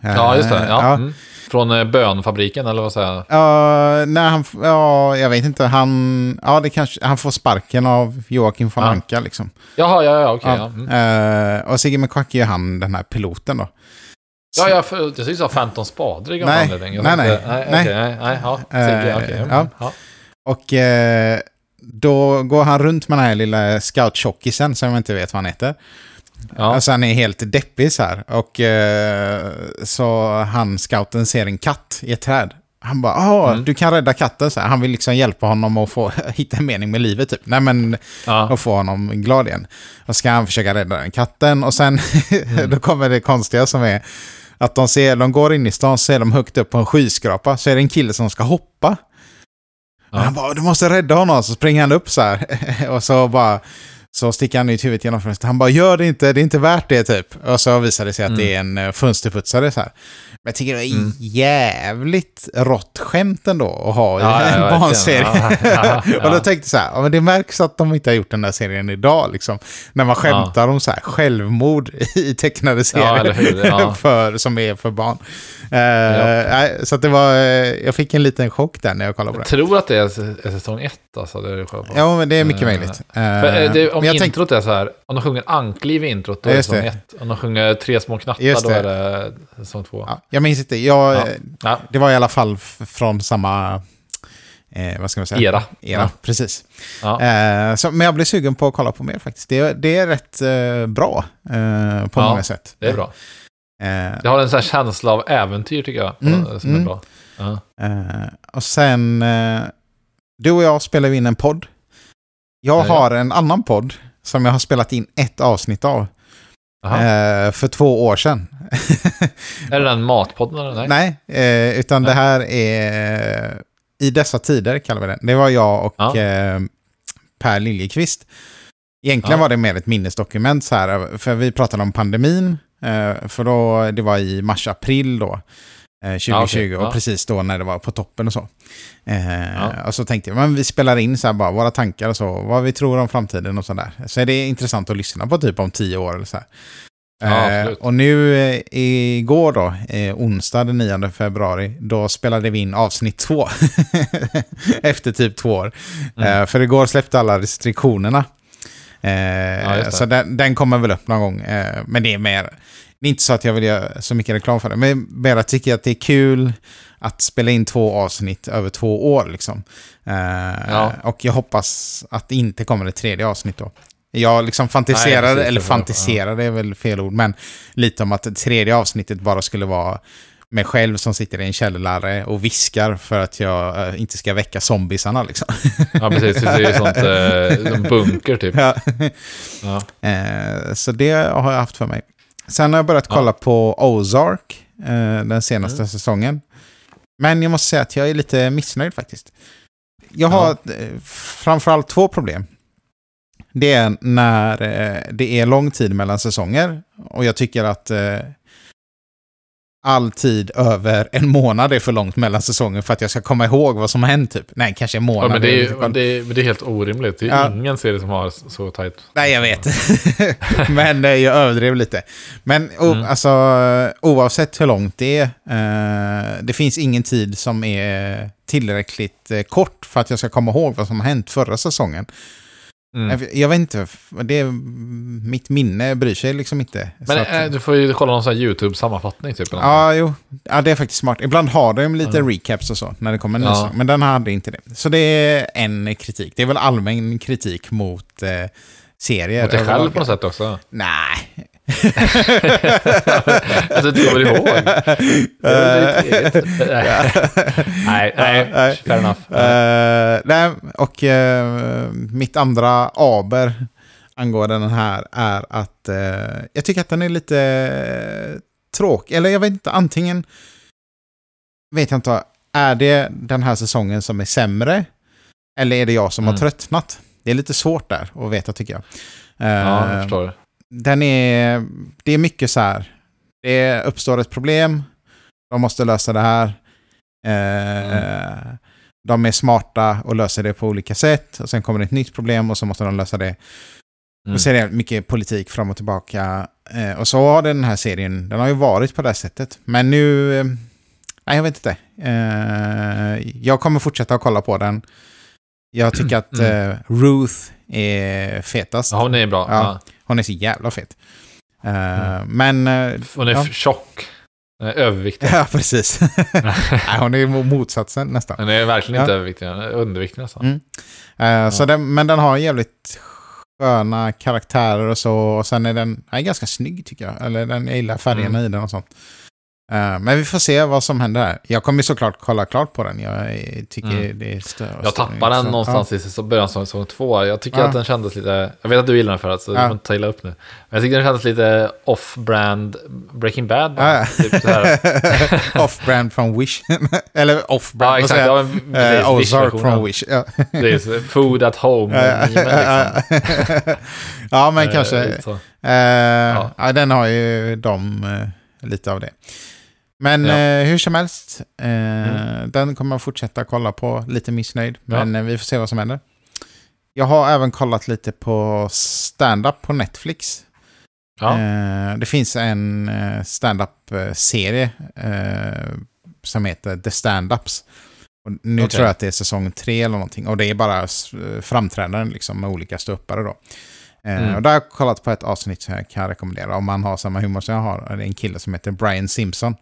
[SPEAKER 1] Ja, just det.
[SPEAKER 2] Eh,
[SPEAKER 1] Ja. Mm. Från eh, bönfabriken, eller vad säger jag?
[SPEAKER 2] Ja, nej, han, ja, jag vet inte. Han, ja, det kanske, han får sparken av Joakim von
[SPEAKER 1] Ja.
[SPEAKER 2] Anka. Liksom.
[SPEAKER 1] Jaha, ja, ja, okej.
[SPEAKER 2] Ja.
[SPEAKER 1] ja. Mm.
[SPEAKER 2] Eh, och Sigge McQuack är han den här piloten då.
[SPEAKER 1] Ja, jag, jag tyckte du sa Phantom Spader i gamla
[SPEAKER 2] Nej,
[SPEAKER 1] anledning.
[SPEAKER 2] Nej, nej,
[SPEAKER 1] nej.
[SPEAKER 2] nej.
[SPEAKER 1] okej, nej, nej, ja.
[SPEAKER 2] Eh,
[SPEAKER 1] Sigge, okej. mm,
[SPEAKER 2] ja.
[SPEAKER 1] ja.
[SPEAKER 2] Och då går han runt med den här lilla scout-tjockisen som jag inte vet vad han heter.
[SPEAKER 1] Ja.
[SPEAKER 2] Alltså han är helt deppig så här. Och eh, så han, scouten, ser en katt i ett träd. Han bara, ja,
[SPEAKER 1] Mm.
[SPEAKER 2] du kan rädda katten. Så här. Han vill liksom hjälpa honom att få hitta en mening med livet typ. Nej men,
[SPEAKER 1] Ja.
[SPEAKER 2] och få honom glad igen. Och ska han försöka rädda den katten. Och sen,
[SPEAKER 1] Mm.
[SPEAKER 2] då kommer det konstiga som är att de ser, de går in i stan, så är de högt upp på en skyskrapa. Så är det en kille som ska hoppa.
[SPEAKER 1] Ja.
[SPEAKER 2] Han bara, du måste rädda honom. Så springer han upp så här. och så bara, så sticker han ut huvudet genom fönstret. Han bara, gör det inte, det är inte värt det typ. Och så visar det sig att
[SPEAKER 1] Mm.
[SPEAKER 2] det är en eh, fönsterputsare så här. Men jag tycker det är
[SPEAKER 1] Mm.
[SPEAKER 2] jävligt rått skämt ändå att ha i
[SPEAKER 1] Ja, ja,
[SPEAKER 2] en
[SPEAKER 1] verkligen.
[SPEAKER 2] barnserie.
[SPEAKER 1] Ja, ja, ja.
[SPEAKER 2] och då tänkte jag så här, ja, men det märks att de inte har gjort den där serien idag liksom. När man skämtar om så här självmord i tecknade serier.
[SPEAKER 1] ja.
[SPEAKER 2] för, som är för barn. Eh, nej, så det var, eh, jag fick en liten chock där när jag kollade på
[SPEAKER 1] Jag
[SPEAKER 2] det.
[SPEAKER 1] tror att det är säsong ett, alltså. Det är.
[SPEAKER 2] Ja, men det är mycket
[SPEAKER 1] Eh,
[SPEAKER 2] möjligt. Eh,
[SPEAKER 1] det, om
[SPEAKER 2] jag
[SPEAKER 1] introt är så här, om de sjunger ankliv i introt, då
[SPEAKER 2] Ja,
[SPEAKER 1] är det säsong ett. Om de sjunger tre små knattar, då är det säsong två.
[SPEAKER 2] ja, jag minns inte, jag,
[SPEAKER 1] Ja. Ja.
[SPEAKER 2] det var i alla fall från samma, eh, vad ska man säga?
[SPEAKER 1] Era.
[SPEAKER 2] Era,
[SPEAKER 1] Ja.
[SPEAKER 2] precis.
[SPEAKER 1] Ja.
[SPEAKER 2] Eh, så, men jag blir sugen på att kolla på mer faktiskt. Det, det är rätt eh, bra på
[SPEAKER 1] Ja,
[SPEAKER 2] många sätt.
[SPEAKER 1] Det är bra.
[SPEAKER 2] Eh,
[SPEAKER 1] Det har en sån känsla av äventyr, tycker jag,
[SPEAKER 2] Mm,
[SPEAKER 1] som är
[SPEAKER 2] mm.
[SPEAKER 1] bra. Ja.
[SPEAKER 2] Eh, och sen, eh, du och jag spelar in en podd. Jag
[SPEAKER 1] Ja, ja.
[SPEAKER 2] har en annan podd som jag har spelat in ett avsnitt av
[SPEAKER 1] Aha.
[SPEAKER 2] eh, för två år sedan.
[SPEAKER 1] Är det den matpodden eller? Nej.
[SPEAKER 2] Nej, eh, utan det
[SPEAKER 1] Nej.
[SPEAKER 2] här är I dessa tider kallar vi den. Det var jag och
[SPEAKER 1] Ja.
[SPEAKER 2] eh, Per Liljekvist. Egentligen
[SPEAKER 1] Ja.
[SPEAKER 2] var det mer ett minnesdokument så här, för vi pratade om pandemin. Eh, för då, det var i mars-april då. eh, 2020
[SPEAKER 1] Ja, okej.
[SPEAKER 2] och
[SPEAKER 1] Ja.
[SPEAKER 2] precis då när det var på toppen och så. Eh,
[SPEAKER 1] Ja.
[SPEAKER 2] Och så tänkte jag, men vi spelar in så här bara våra tankar och så, vad vi tror om framtiden och sådär. Så är det intressant att lyssna på typ om tio år eller så här. Eh, och nu eh, igår då, onsdag den 9 februari, då spelade vi in avsnitt två. Efter typ två år.
[SPEAKER 1] Mm.
[SPEAKER 2] För igår släppte alla restriktionerna. Eh,
[SPEAKER 1] det.
[SPEAKER 2] så den, den kommer väl upp någon gång. Eh, men det är mer, det är inte så att jag vill göra så mycket reklam för det. Men mer att tycker att det är kul att spela in två avsnitt över två år. Liksom. Eh,
[SPEAKER 1] Ja.
[SPEAKER 2] Och jag hoppas att det inte kommer ett tredje avsnitt då. Jag liksom fantiserade,
[SPEAKER 1] Nej,
[SPEAKER 2] eller fantiserade är väl fel ord, men lite om att tredje avsnittet bara skulle vara mig själv som sitter i en källare och viskar för att jag eh, inte ska väcka zombisarna liksom.
[SPEAKER 1] Ja, precis. Det är ju sånt eh, som bunker, typ.
[SPEAKER 2] Ja.
[SPEAKER 1] Ja.
[SPEAKER 2] Eh, så det har jag haft för mig. Sen har jag börjat
[SPEAKER 1] Ja.
[SPEAKER 2] kolla på Ozark, eh, den senaste
[SPEAKER 1] Mm.
[SPEAKER 2] säsongen. Men jag måste säga att jag är lite missnöjd faktiskt. Jag har eh, framförallt två problem. Det är när eh, det är lång tid mellan säsonger och jag tycker att all tid över en månad är för långt mellan säsonger för att jag ska komma ihåg vad som har hänt typ. Nej, kanske en månad.
[SPEAKER 1] Ja, men det är, ju, det, är, men det är helt orimligt. Det är
[SPEAKER 2] Ja.
[SPEAKER 1] ingen serie som har så tajt.
[SPEAKER 2] Nej, jag vet. Men eh, jag överdrev lite. Men o-
[SPEAKER 1] Mm.
[SPEAKER 2] alltså, oavsett hur långt det är, eh, det finns ingen tid som är tillräckligt eh, kort för att jag ska komma ihåg vad som har hänt förra säsongen.
[SPEAKER 1] Mm.
[SPEAKER 2] Jag, vet inte, det är, mitt minne bryr sig liksom inte.
[SPEAKER 1] Men
[SPEAKER 2] att-
[SPEAKER 1] eh, du får ju kolla någon sån här YouTube-sammanfattning, typ. eller
[SPEAKER 2] Ja, jo. Ja, det är faktiskt smart. Ibland har de lite
[SPEAKER 1] Ja.
[SPEAKER 2] recaps och så när det kommer en ny
[SPEAKER 1] Ja.
[SPEAKER 2] Men den hade inte det. Så det är en kritik. Det är väl allmän kritik mot eh, serier.
[SPEAKER 1] Mot dig själv på något sätt också.
[SPEAKER 2] Nej.
[SPEAKER 1] Att du inte kommer ihåg. Eget. nej, nej,
[SPEAKER 2] nej.
[SPEAKER 1] fair enough.
[SPEAKER 2] Eh, nej, och eh, mitt andra aber angående den här är att eh, jag tycker att den är lite uh, tråkig. Eller jag vet inte, antingen vet jag inte, är det den här säsongen som är sämre? Eller är det jag som har
[SPEAKER 1] Mm.
[SPEAKER 2] tröttnat? Det är lite svårt där att veta tycker jag.
[SPEAKER 1] ja, jag
[SPEAKER 2] Eh,
[SPEAKER 1] förstår.
[SPEAKER 2] Den är, det är mycket så här. Det uppstår ett problem. De måste lösa det här. Eh, De är smarta och löser det på olika sätt. Och sen kommer det ett nytt problem och så måste de lösa det.
[SPEAKER 1] Mm.
[SPEAKER 2] Och så är det mycket politik fram och tillbaka. Eh, och så har den här serien, den har ju varit på det här sättet. Men nu, eh, nej jag vet inte. Eh, jag kommer fortsätta att kolla på den. Jag tycker att
[SPEAKER 1] Mm.
[SPEAKER 2] eh, Ruth är fetast.
[SPEAKER 1] Ja, hon är bra.
[SPEAKER 2] Ja.
[SPEAKER 1] Ja.
[SPEAKER 2] Hon är så jävla fet. Eh,
[SPEAKER 1] Mm.
[SPEAKER 2] Men... eh,
[SPEAKER 1] Hon är
[SPEAKER 2] Ja.
[SPEAKER 1] tjock. Hon är överviktig.
[SPEAKER 2] ja, precis. Nej, hon är mo- motsatsen nästan.
[SPEAKER 1] Hon är verkligen inte
[SPEAKER 2] Ja.
[SPEAKER 1] överviktig. Hon är underviktig nästan.
[SPEAKER 2] Mm. Eh, så den, men den har jävligt sköna karaktärer och så. Och sen är den den är ganska snygg tycker jag. Eller den, jag gillar färgerna i den och sånt. Eh, men vi får se vad som händer här. Jag kommer såklart kolla klart på den. Jag tycker
[SPEAKER 1] Mm.
[SPEAKER 2] det är stö-
[SPEAKER 1] Jag tappade den någonstans i säsong- början av säsong två. Jag tycker
[SPEAKER 2] Ja.
[SPEAKER 1] att den kändes lite... Jag vet att du gillar den förut, så du
[SPEAKER 2] Ja.
[SPEAKER 1] får inte ta illa upp nu. Men jag tycker den kändes lite off-brand Breaking Bad.
[SPEAKER 2] Ja.
[SPEAKER 1] Typ.
[SPEAKER 2] Off-brand från Wish. Eller off-brand.
[SPEAKER 1] Ja, exakt. Ja, men, precis,
[SPEAKER 2] Ozark från Wish. Ja.
[SPEAKER 1] Precis, food at home.
[SPEAKER 2] Ja,
[SPEAKER 1] liksom.
[SPEAKER 2] ja, men
[SPEAKER 1] Eh,
[SPEAKER 2] kanske. Eh,
[SPEAKER 1] Ja.
[SPEAKER 2] ja. den har ju de lite av det. Men
[SPEAKER 1] Ja.
[SPEAKER 2] eh, hur som helst, eh,
[SPEAKER 1] Mm.
[SPEAKER 2] den kommer jag fortsätta kolla på. Lite missnöjd,
[SPEAKER 1] Ja.
[SPEAKER 2] men eh, vi får se vad som händer. Jag har även kollat lite på stand-up på Netflix.
[SPEAKER 1] Ja.
[SPEAKER 2] Eh, det finns en eh, stand-up-serie eh, som heter The Stand-Ups. Nu
[SPEAKER 1] Okej.
[SPEAKER 2] tror jag att det är säsong tre eller någonting. Och det är bara framträdanden liksom, med olika ståuppare då.
[SPEAKER 1] Mm.
[SPEAKER 2] Och där har jag kollat på ett avsnitt som jag kan rekommendera om man har samma humor som jag har. Det är en kille som heter Brian Simpson.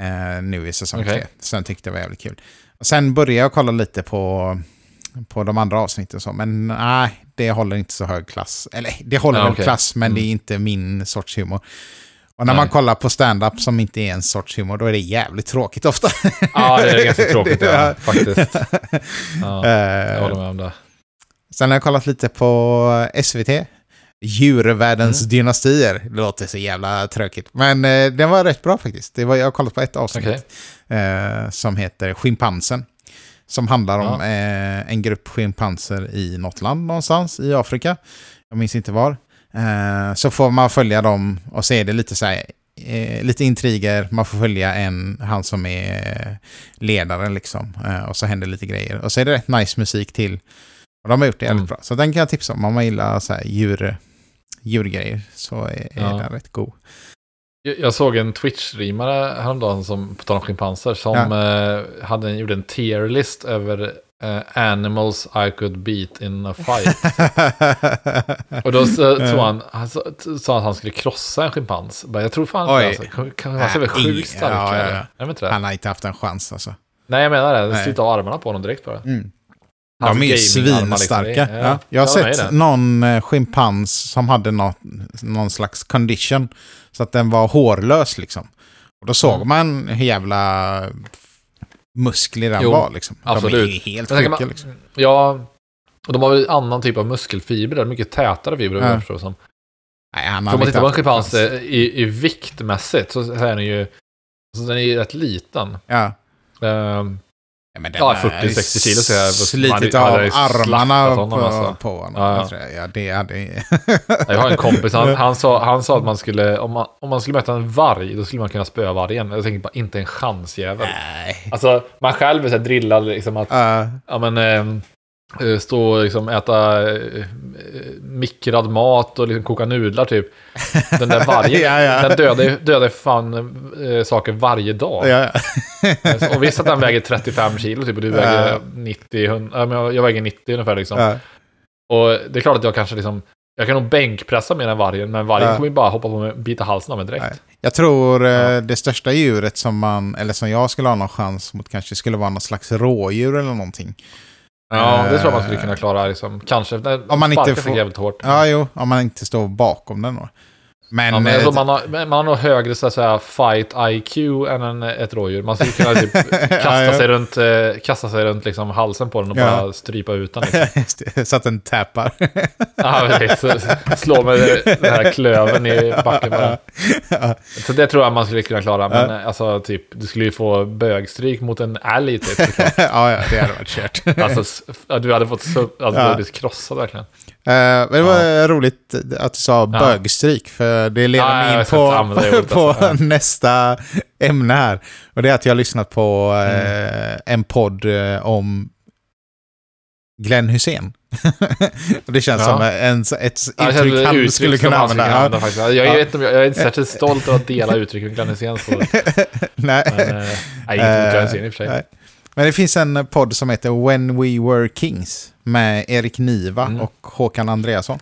[SPEAKER 2] Eh, nu i säsong
[SPEAKER 1] Okej.
[SPEAKER 2] tre. Sen tyckte jag var jävligt kul. Och sen började jag kolla lite på, på de andra avsnitten så, men nej, det håller inte så hög klass. Eller det håller
[SPEAKER 1] Ja, okej.
[SPEAKER 2] klass, men
[SPEAKER 1] Mm.
[SPEAKER 2] det är inte min sorts humor. Och när
[SPEAKER 1] Nej.
[SPEAKER 2] man kollar på stand-up som inte är en sorts humor, då är det jävligt tråkigt ofta.
[SPEAKER 1] ja, det är ganska tråkigt
[SPEAKER 2] Det-
[SPEAKER 1] ja, faktiskt. Ja, jag
[SPEAKER 2] Eh,
[SPEAKER 1] håller med om det.
[SPEAKER 2] Sen har jag kollat lite på SVT. Djurvärldens
[SPEAKER 1] Mm.
[SPEAKER 2] dynastier. Det låter så jävla tråkigt. Men eh, den var rätt bra faktiskt. Det var, jag har kollat på ett avsnitt
[SPEAKER 1] Okej.
[SPEAKER 2] eh, som heter Schimpansen. Som handlar om
[SPEAKER 1] Ja.
[SPEAKER 2] eh, en grupp schimpanser i något land någonstans i Afrika. Jag minns inte var. Eh, så får man följa dem och är det lite så här, eh, lite intriger. Man får följa en, han som är ledaren liksom. Eh, och så händer lite grejer. Och så är det rätt nice musik till. Och de har gjort det jävligt
[SPEAKER 1] Mm.
[SPEAKER 2] bra. Så den kan jag tipsa om om man gillar så här djur, djurgrejer. Så är,
[SPEAKER 1] Ja.
[SPEAKER 2] den rätt god.
[SPEAKER 1] Jag- Jag såg en Twitch-streamare häromdagen som, på tal om schimpanser, som eh, hade, gjorde en tier-list över eh, animals I could beat in a fight. Och då så, tror han, han sa, sa att han skulle krossa en schimpans. Jag tror fan inte alltså. Schimpans är väl sjukt stark?
[SPEAKER 2] ja, ja, ja.
[SPEAKER 1] Det.
[SPEAKER 2] Han har inte haft en chans alltså.
[SPEAKER 1] Nej, jag menar det.
[SPEAKER 2] Nej.
[SPEAKER 1] Slita av armarna på honom direkt bara.
[SPEAKER 2] Mm.
[SPEAKER 1] Hans
[SPEAKER 2] De är
[SPEAKER 1] liksom.
[SPEAKER 2] svinstarka.
[SPEAKER 1] Det är-
[SPEAKER 2] ja. Jag har
[SPEAKER 1] ja, är
[SPEAKER 2] sett någon eh, schimpans som hade något, någon slags condition. Så att den var hårlös liksom. Och då såg
[SPEAKER 1] Mm.
[SPEAKER 2] man hur jävla musklig den
[SPEAKER 1] Jo,
[SPEAKER 2] var liksom. De är
[SPEAKER 1] absolut.
[SPEAKER 2] ju helt sjuka
[SPEAKER 1] man-
[SPEAKER 2] liksom.
[SPEAKER 1] Ja, och de har väl annan typ av muskelfibrer, mycket tätare fibrer
[SPEAKER 2] Ja.
[SPEAKER 1] förstår som.
[SPEAKER 2] Nej, han
[SPEAKER 1] För
[SPEAKER 2] hade
[SPEAKER 1] om man
[SPEAKER 2] inte
[SPEAKER 1] tittar på en schimpans eh, i, i viktmässigt så är den ju, alltså den är ju rätt liten.
[SPEAKER 2] Ja.
[SPEAKER 1] Ehm,
[SPEAKER 2] Ja,
[SPEAKER 1] Ja,
[SPEAKER 2] är
[SPEAKER 1] 40-60 kilo så jag-
[SPEAKER 2] Slitit av
[SPEAKER 1] hade
[SPEAKER 2] armarna på,
[SPEAKER 1] honom, alltså.
[SPEAKER 2] på honom.
[SPEAKER 1] Ja, ja.
[SPEAKER 2] Jag jag. Ja, det hade...
[SPEAKER 1] jag har en kompis, han, han, sa, han sa att man skulle, om man, om man skulle möta en varg, då skulle man kunna spöa vargen. Jag tänker bara, inte en chans jävel.
[SPEAKER 2] Nej.
[SPEAKER 1] Alltså, man själv är så här drillad liksom att,
[SPEAKER 2] Ja.
[SPEAKER 1] ja men, eh, stå och liksom äta eh, mikrad mat och liksom koka nudlar typ. Den där vargen,
[SPEAKER 2] Ja, ja.
[SPEAKER 1] den dödar, dödar fan eh, saker varje dag.
[SPEAKER 2] Ja.
[SPEAKER 1] Och visst att den väger 35 kilo typ och du väger 90, 100, ja, men jag, väger 90 ungefär liksom. Och det är klart att jag kanske liksom, jag kan nog bänkpressa mer än vargen, men vargen kommer ju bara hoppa på mig och bita halsen av mig direkt.
[SPEAKER 2] Nej. Jag tror eh, det största djuret som man, eller som jag skulle ha någon chans mot kanske skulle vara någon slags rådjur eller någonting.
[SPEAKER 1] Ja, det tror jag man
[SPEAKER 2] Eh.
[SPEAKER 1] skulle kunna klara liksom, kanske.
[SPEAKER 2] Om man inte får-
[SPEAKER 1] jävligt hårt.
[SPEAKER 2] Ja, jo, om man inte står bakom den då. Men,
[SPEAKER 1] Ja, men
[SPEAKER 2] eh,
[SPEAKER 1] tror man, har, man har nog högre så att säga, fight IQ än en, ett rådjur. Man skulle kunna typ kasta,
[SPEAKER 2] Ja, ja.
[SPEAKER 1] Sig runt, eh, kasta sig runt liksom halsen på den och bara strypa ut den. Liksom.
[SPEAKER 2] Så att den tappar.
[SPEAKER 1] Ja, precis. Slå med den här klöven i backen bara. Så det tror jag man skulle kunna klara. Men eh, alltså typ, du skulle ju få bögstryk mot en älg typ.
[SPEAKER 2] ja, ja, det hade varit kört.
[SPEAKER 1] Alltså, du hade fått så, alltså, du hade blivit krossad verkligen.
[SPEAKER 2] Eh, men det var roligt att du sa
[SPEAKER 1] Ja.
[SPEAKER 2] bögstryk, för det leder
[SPEAKER 1] Ja,
[SPEAKER 2] mig in på, på,
[SPEAKER 1] ordet, alltså. Ja.
[SPEAKER 2] nästa ämne här. Och det är att jag har lyssnat på eh,
[SPEAKER 1] Mm.
[SPEAKER 2] en podd eh, om Glenn Hussein. och det känns
[SPEAKER 1] Ja.
[SPEAKER 2] som en, ett
[SPEAKER 1] Ja,
[SPEAKER 2] uttryck
[SPEAKER 1] känns
[SPEAKER 2] han skulle kunna använda.
[SPEAKER 1] använda
[SPEAKER 2] Ja.
[SPEAKER 1] Jag,
[SPEAKER 2] Ja.
[SPEAKER 1] vet, jag, är inte särskilt stolt över att dela uttryck med Glenn Hysén. så- Men,
[SPEAKER 2] Nej.
[SPEAKER 1] eh, nej, inte mot Glenn Hysén i och för sig.
[SPEAKER 2] Nej. Men det finns en podd som heter When We Were Kings med Erik Niva
[SPEAKER 1] Mm.
[SPEAKER 2] och Håkan Andreasson.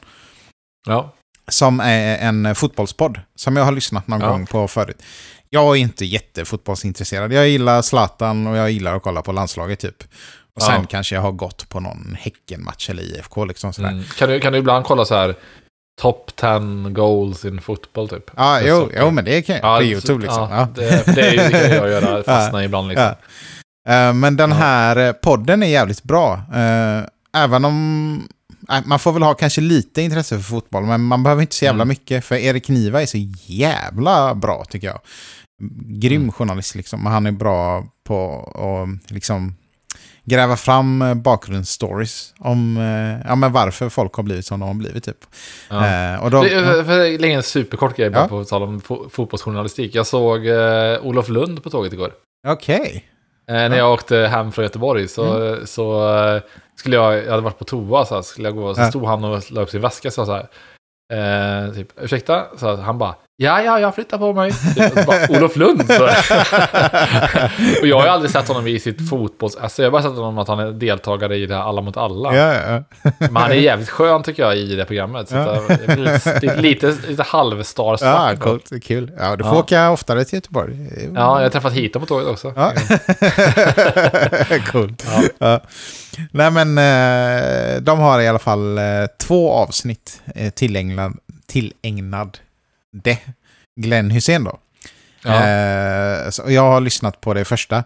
[SPEAKER 1] Ja.
[SPEAKER 2] Som är en fotbollspodd som jag har lyssnat någon
[SPEAKER 1] Ja.
[SPEAKER 2] gång på förut. Jag är inte jättefotbollsintresserad. Jag gillar Zlatan och jag gillar att kolla på landslaget typ. Och sen
[SPEAKER 1] Ja.
[SPEAKER 2] kanske jag har gått på någon Häckenmatch eller IFK liksom sådär.
[SPEAKER 1] Mm. Kan, du, kan du ibland kolla så här top 10 goals in football typ?
[SPEAKER 2] Ja, jo, jo, men det kan jag.
[SPEAKER 1] Ja,
[SPEAKER 2] på YouTube liksom. Ja.
[SPEAKER 1] Det, det, är, ju- det jag göra, fastna ibland liksom.
[SPEAKER 2] Eh, Men den här podden är jävligt bra. Eh, Även om... nej, Man får väl ha kanske lite intresse för fotboll, men man behöver inte så jävla
[SPEAKER 1] Mm.
[SPEAKER 2] mycket. För Erik Niva är så jävla bra tycker jag. Grym
[SPEAKER 1] Mm.
[SPEAKER 2] journalist liksom. och Han är bra på att liksom gräva fram eh, bakgrundsstories om eh, ja, men varför folk har blivit som de har blivit. Typ.
[SPEAKER 1] Ja.
[SPEAKER 2] Eh, och då,
[SPEAKER 1] för, för lägga en superkort grej
[SPEAKER 2] Ja.
[SPEAKER 1] på tal om fo- fotbollsjournalistik. Jag såg eh, Olof Lund på tåget igår.
[SPEAKER 2] Okej.
[SPEAKER 1] Eh, när jag åkte hem från Göteborg så,
[SPEAKER 2] Mm.
[SPEAKER 1] så eh, skulle jag, jag hade varit på toa så här, skulle jag gå, så stod han och la upp sin väska så här. Eh, typ, ursäkta? Så han bara, ja, ja, jag flyttar på mig. Bara, Olof Lund. Så. och jag har ju aldrig sett honom i sitt fotbolls... Alltså jag har bara sett honom att han är deltagare i det här Alla mot alla.
[SPEAKER 2] Ja, ja.
[SPEAKER 1] Men han är jävligt skön tycker jag i det programmet. Så
[SPEAKER 2] Ja.
[SPEAKER 1] att jag blir lite, lite, halvstarstruck.
[SPEAKER 2] Ja, coolt. Kul. Ja, du får
[SPEAKER 1] Ja.
[SPEAKER 2] åka oftare till Göteborg.
[SPEAKER 1] Ja, jag har träffat hit på tåget också.
[SPEAKER 2] Ja. Coolt.
[SPEAKER 1] Ja.
[SPEAKER 2] Ja. Nej men eh, de har i alla fall eh, två avsnitt eh, tillägnad, tillägnad det Glenn Hussein då.
[SPEAKER 1] Ja.
[SPEAKER 2] Eh, så jag har lyssnat på det första.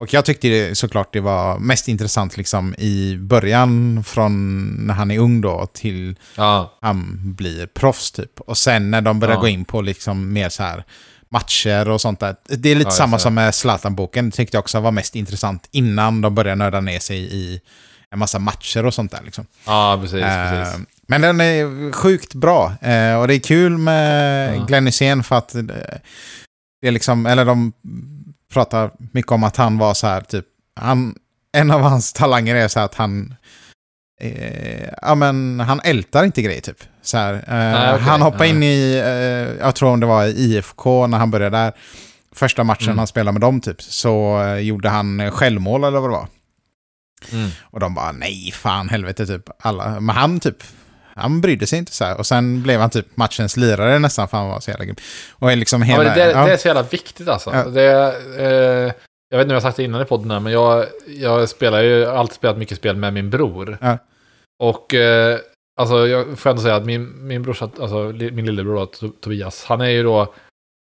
[SPEAKER 2] Och jag tyckte det, såklart det var mest intressant liksom i början från när han är ung då till
[SPEAKER 1] Ja.
[SPEAKER 2] han blir proffs typ. Och sen när de börjar
[SPEAKER 1] Ja.
[SPEAKER 2] gå in på liksom mer så här matcher och sånt där. Det är lite
[SPEAKER 1] Ja,
[SPEAKER 2] samma som med Zlatan-boken. tyckte jag också var mest intressant innan de började nörda ner sig i en massa matcher och sånt där. Liksom.
[SPEAKER 1] ja, precis.
[SPEAKER 2] Eh,
[SPEAKER 1] precis.
[SPEAKER 2] Men den är sjukt bra. Eh, och det är kul med
[SPEAKER 1] Ja.
[SPEAKER 2] Glenn Hysén för att eh, det är liksom, eller de pratar mycket om att han var så här typ, han, en av hans talanger är så här att han Eh, ja men han ältar inte grejer typ. Så här, eh,
[SPEAKER 1] Nej, okej.
[SPEAKER 2] Han hoppade
[SPEAKER 1] Nej.
[SPEAKER 2] in i, eh, jag tror om det var i IFK när han började där. Första matchen
[SPEAKER 1] Mm.
[SPEAKER 2] han spelade med dem typ, så eh, gjorde han eh, självmål eller vad det var.
[SPEAKER 1] Mm.
[SPEAKER 2] Och de bara nej, fan helvete typ. Alla. Men han typ, han brydde sig inte så här. Och sen blev han typ matchens lirare nästan, för han var så jävla grym. Och är liksom
[SPEAKER 1] Ja,
[SPEAKER 2] hela...
[SPEAKER 1] men det,
[SPEAKER 2] ja.
[SPEAKER 1] det är så jävla viktigt alltså.
[SPEAKER 2] Ja.
[SPEAKER 1] Det, eh, jag vet inte om jag har sagt det innan i podden här, men jag, jag spelar ju, alltid spelat mycket spel med min bror.
[SPEAKER 2] Ja.
[SPEAKER 1] Och eh, alltså, jag får ändå säga att min, min brorsa, alltså min lillebror Tobias, han är ju då,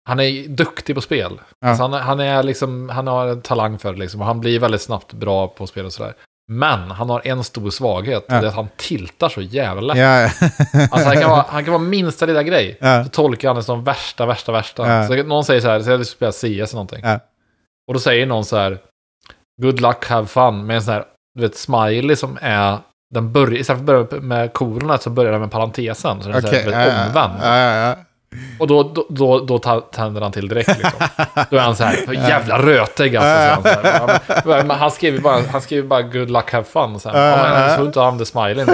[SPEAKER 1] han är duktig på spel.
[SPEAKER 2] Ja.
[SPEAKER 1] Alltså, han, han är liksom, han har en talang för det liksom, och han blir väldigt snabbt bra på spel och sådär. Men han har en stor svaghet,
[SPEAKER 2] Ja.
[SPEAKER 1] det är att han tiltar så jävla lätt.
[SPEAKER 2] Ja.
[SPEAKER 1] Alltså han kan vara, han kan vara minsta lilla grej.
[SPEAKER 2] ja.
[SPEAKER 1] Så tolkar han det som värsta, värsta, värsta.
[SPEAKER 2] Ja.
[SPEAKER 1] Så någon säger så här, så jag vill spela CS eller någonting. Och då säger någon så här, good luck, have fun, med en sån här, du vet, smiley som är, den börjar, istället för att börja med koronet så börjar den med parentesen. Så den är
[SPEAKER 2] Okej.
[SPEAKER 1] så här, omvänd. Och då, då, då, då tänder han till direkt liksom. Då är han så här, jävla rötägg alltså. Så han, så här, han skriver bara, han skriver bara good luck, have fun. Så här, ja, han får inte använda smileyn.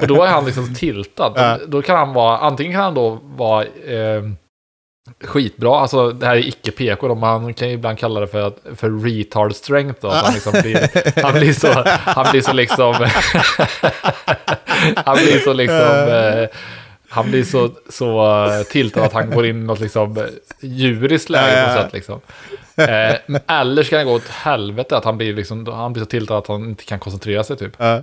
[SPEAKER 1] Och då är han liksom tiltad. Då, då kan han vara, antingen kan han då vara eh, skitbra, alltså det här är icke PK, då, men han kan ju ibland kalla det för, för retard strength då. Han, liksom blir, han blir så, han blir så liksom, han blir så liksom, eh, han blir så, så eh, tiltad att han går in i något liksom eh, djuriskt läge på något sätt liksom. Eh, eller ska det gå åt helvete att han blir, liksom, han blir så tiltad att han inte kan koncentrera sig typ. Eh,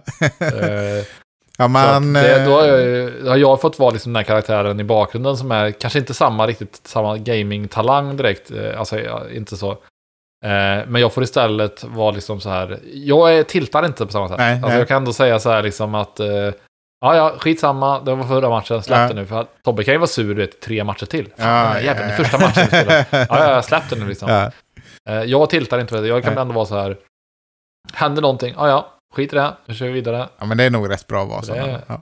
[SPEAKER 2] Ja, man...
[SPEAKER 1] det, då har
[SPEAKER 2] eh,
[SPEAKER 1] jag, då har jag fått vara liksom den här karaktären i bakgrunden som är kanske inte samma riktigt samma gaming-talang direkt. eh, Alltså inte så. Eh, men jag får istället vara liksom så här. Jag är, tiltar inte på samma sätt.
[SPEAKER 2] Nej,
[SPEAKER 1] alltså
[SPEAKER 2] nej.
[SPEAKER 1] jag kan ändå säga så här liksom att. Ja, ja, skitsamma. Det var förra matchen. Släpp
[SPEAKER 2] Ja.
[SPEAKER 1] det nu. För att Tobbe kan ju vara sur du vet, tre matcher till. Fan,
[SPEAKER 2] Ja,
[SPEAKER 1] den här jäveln,
[SPEAKER 2] ja,
[SPEAKER 1] den första matchen vi spelade. Ja, ja, ja, släpp det nu liksom.
[SPEAKER 2] Ja.
[SPEAKER 1] Eh, jag tiltar inte. Jag kan
[SPEAKER 2] Nej.
[SPEAKER 1] ändå vara så här. Händer någonting. Ja, ja. Skit i det. Nu kör vi vidare.
[SPEAKER 2] ja, men det är nog rätt bra att vara
[SPEAKER 1] Det
[SPEAKER 2] så.
[SPEAKER 1] är-
[SPEAKER 2] Ja.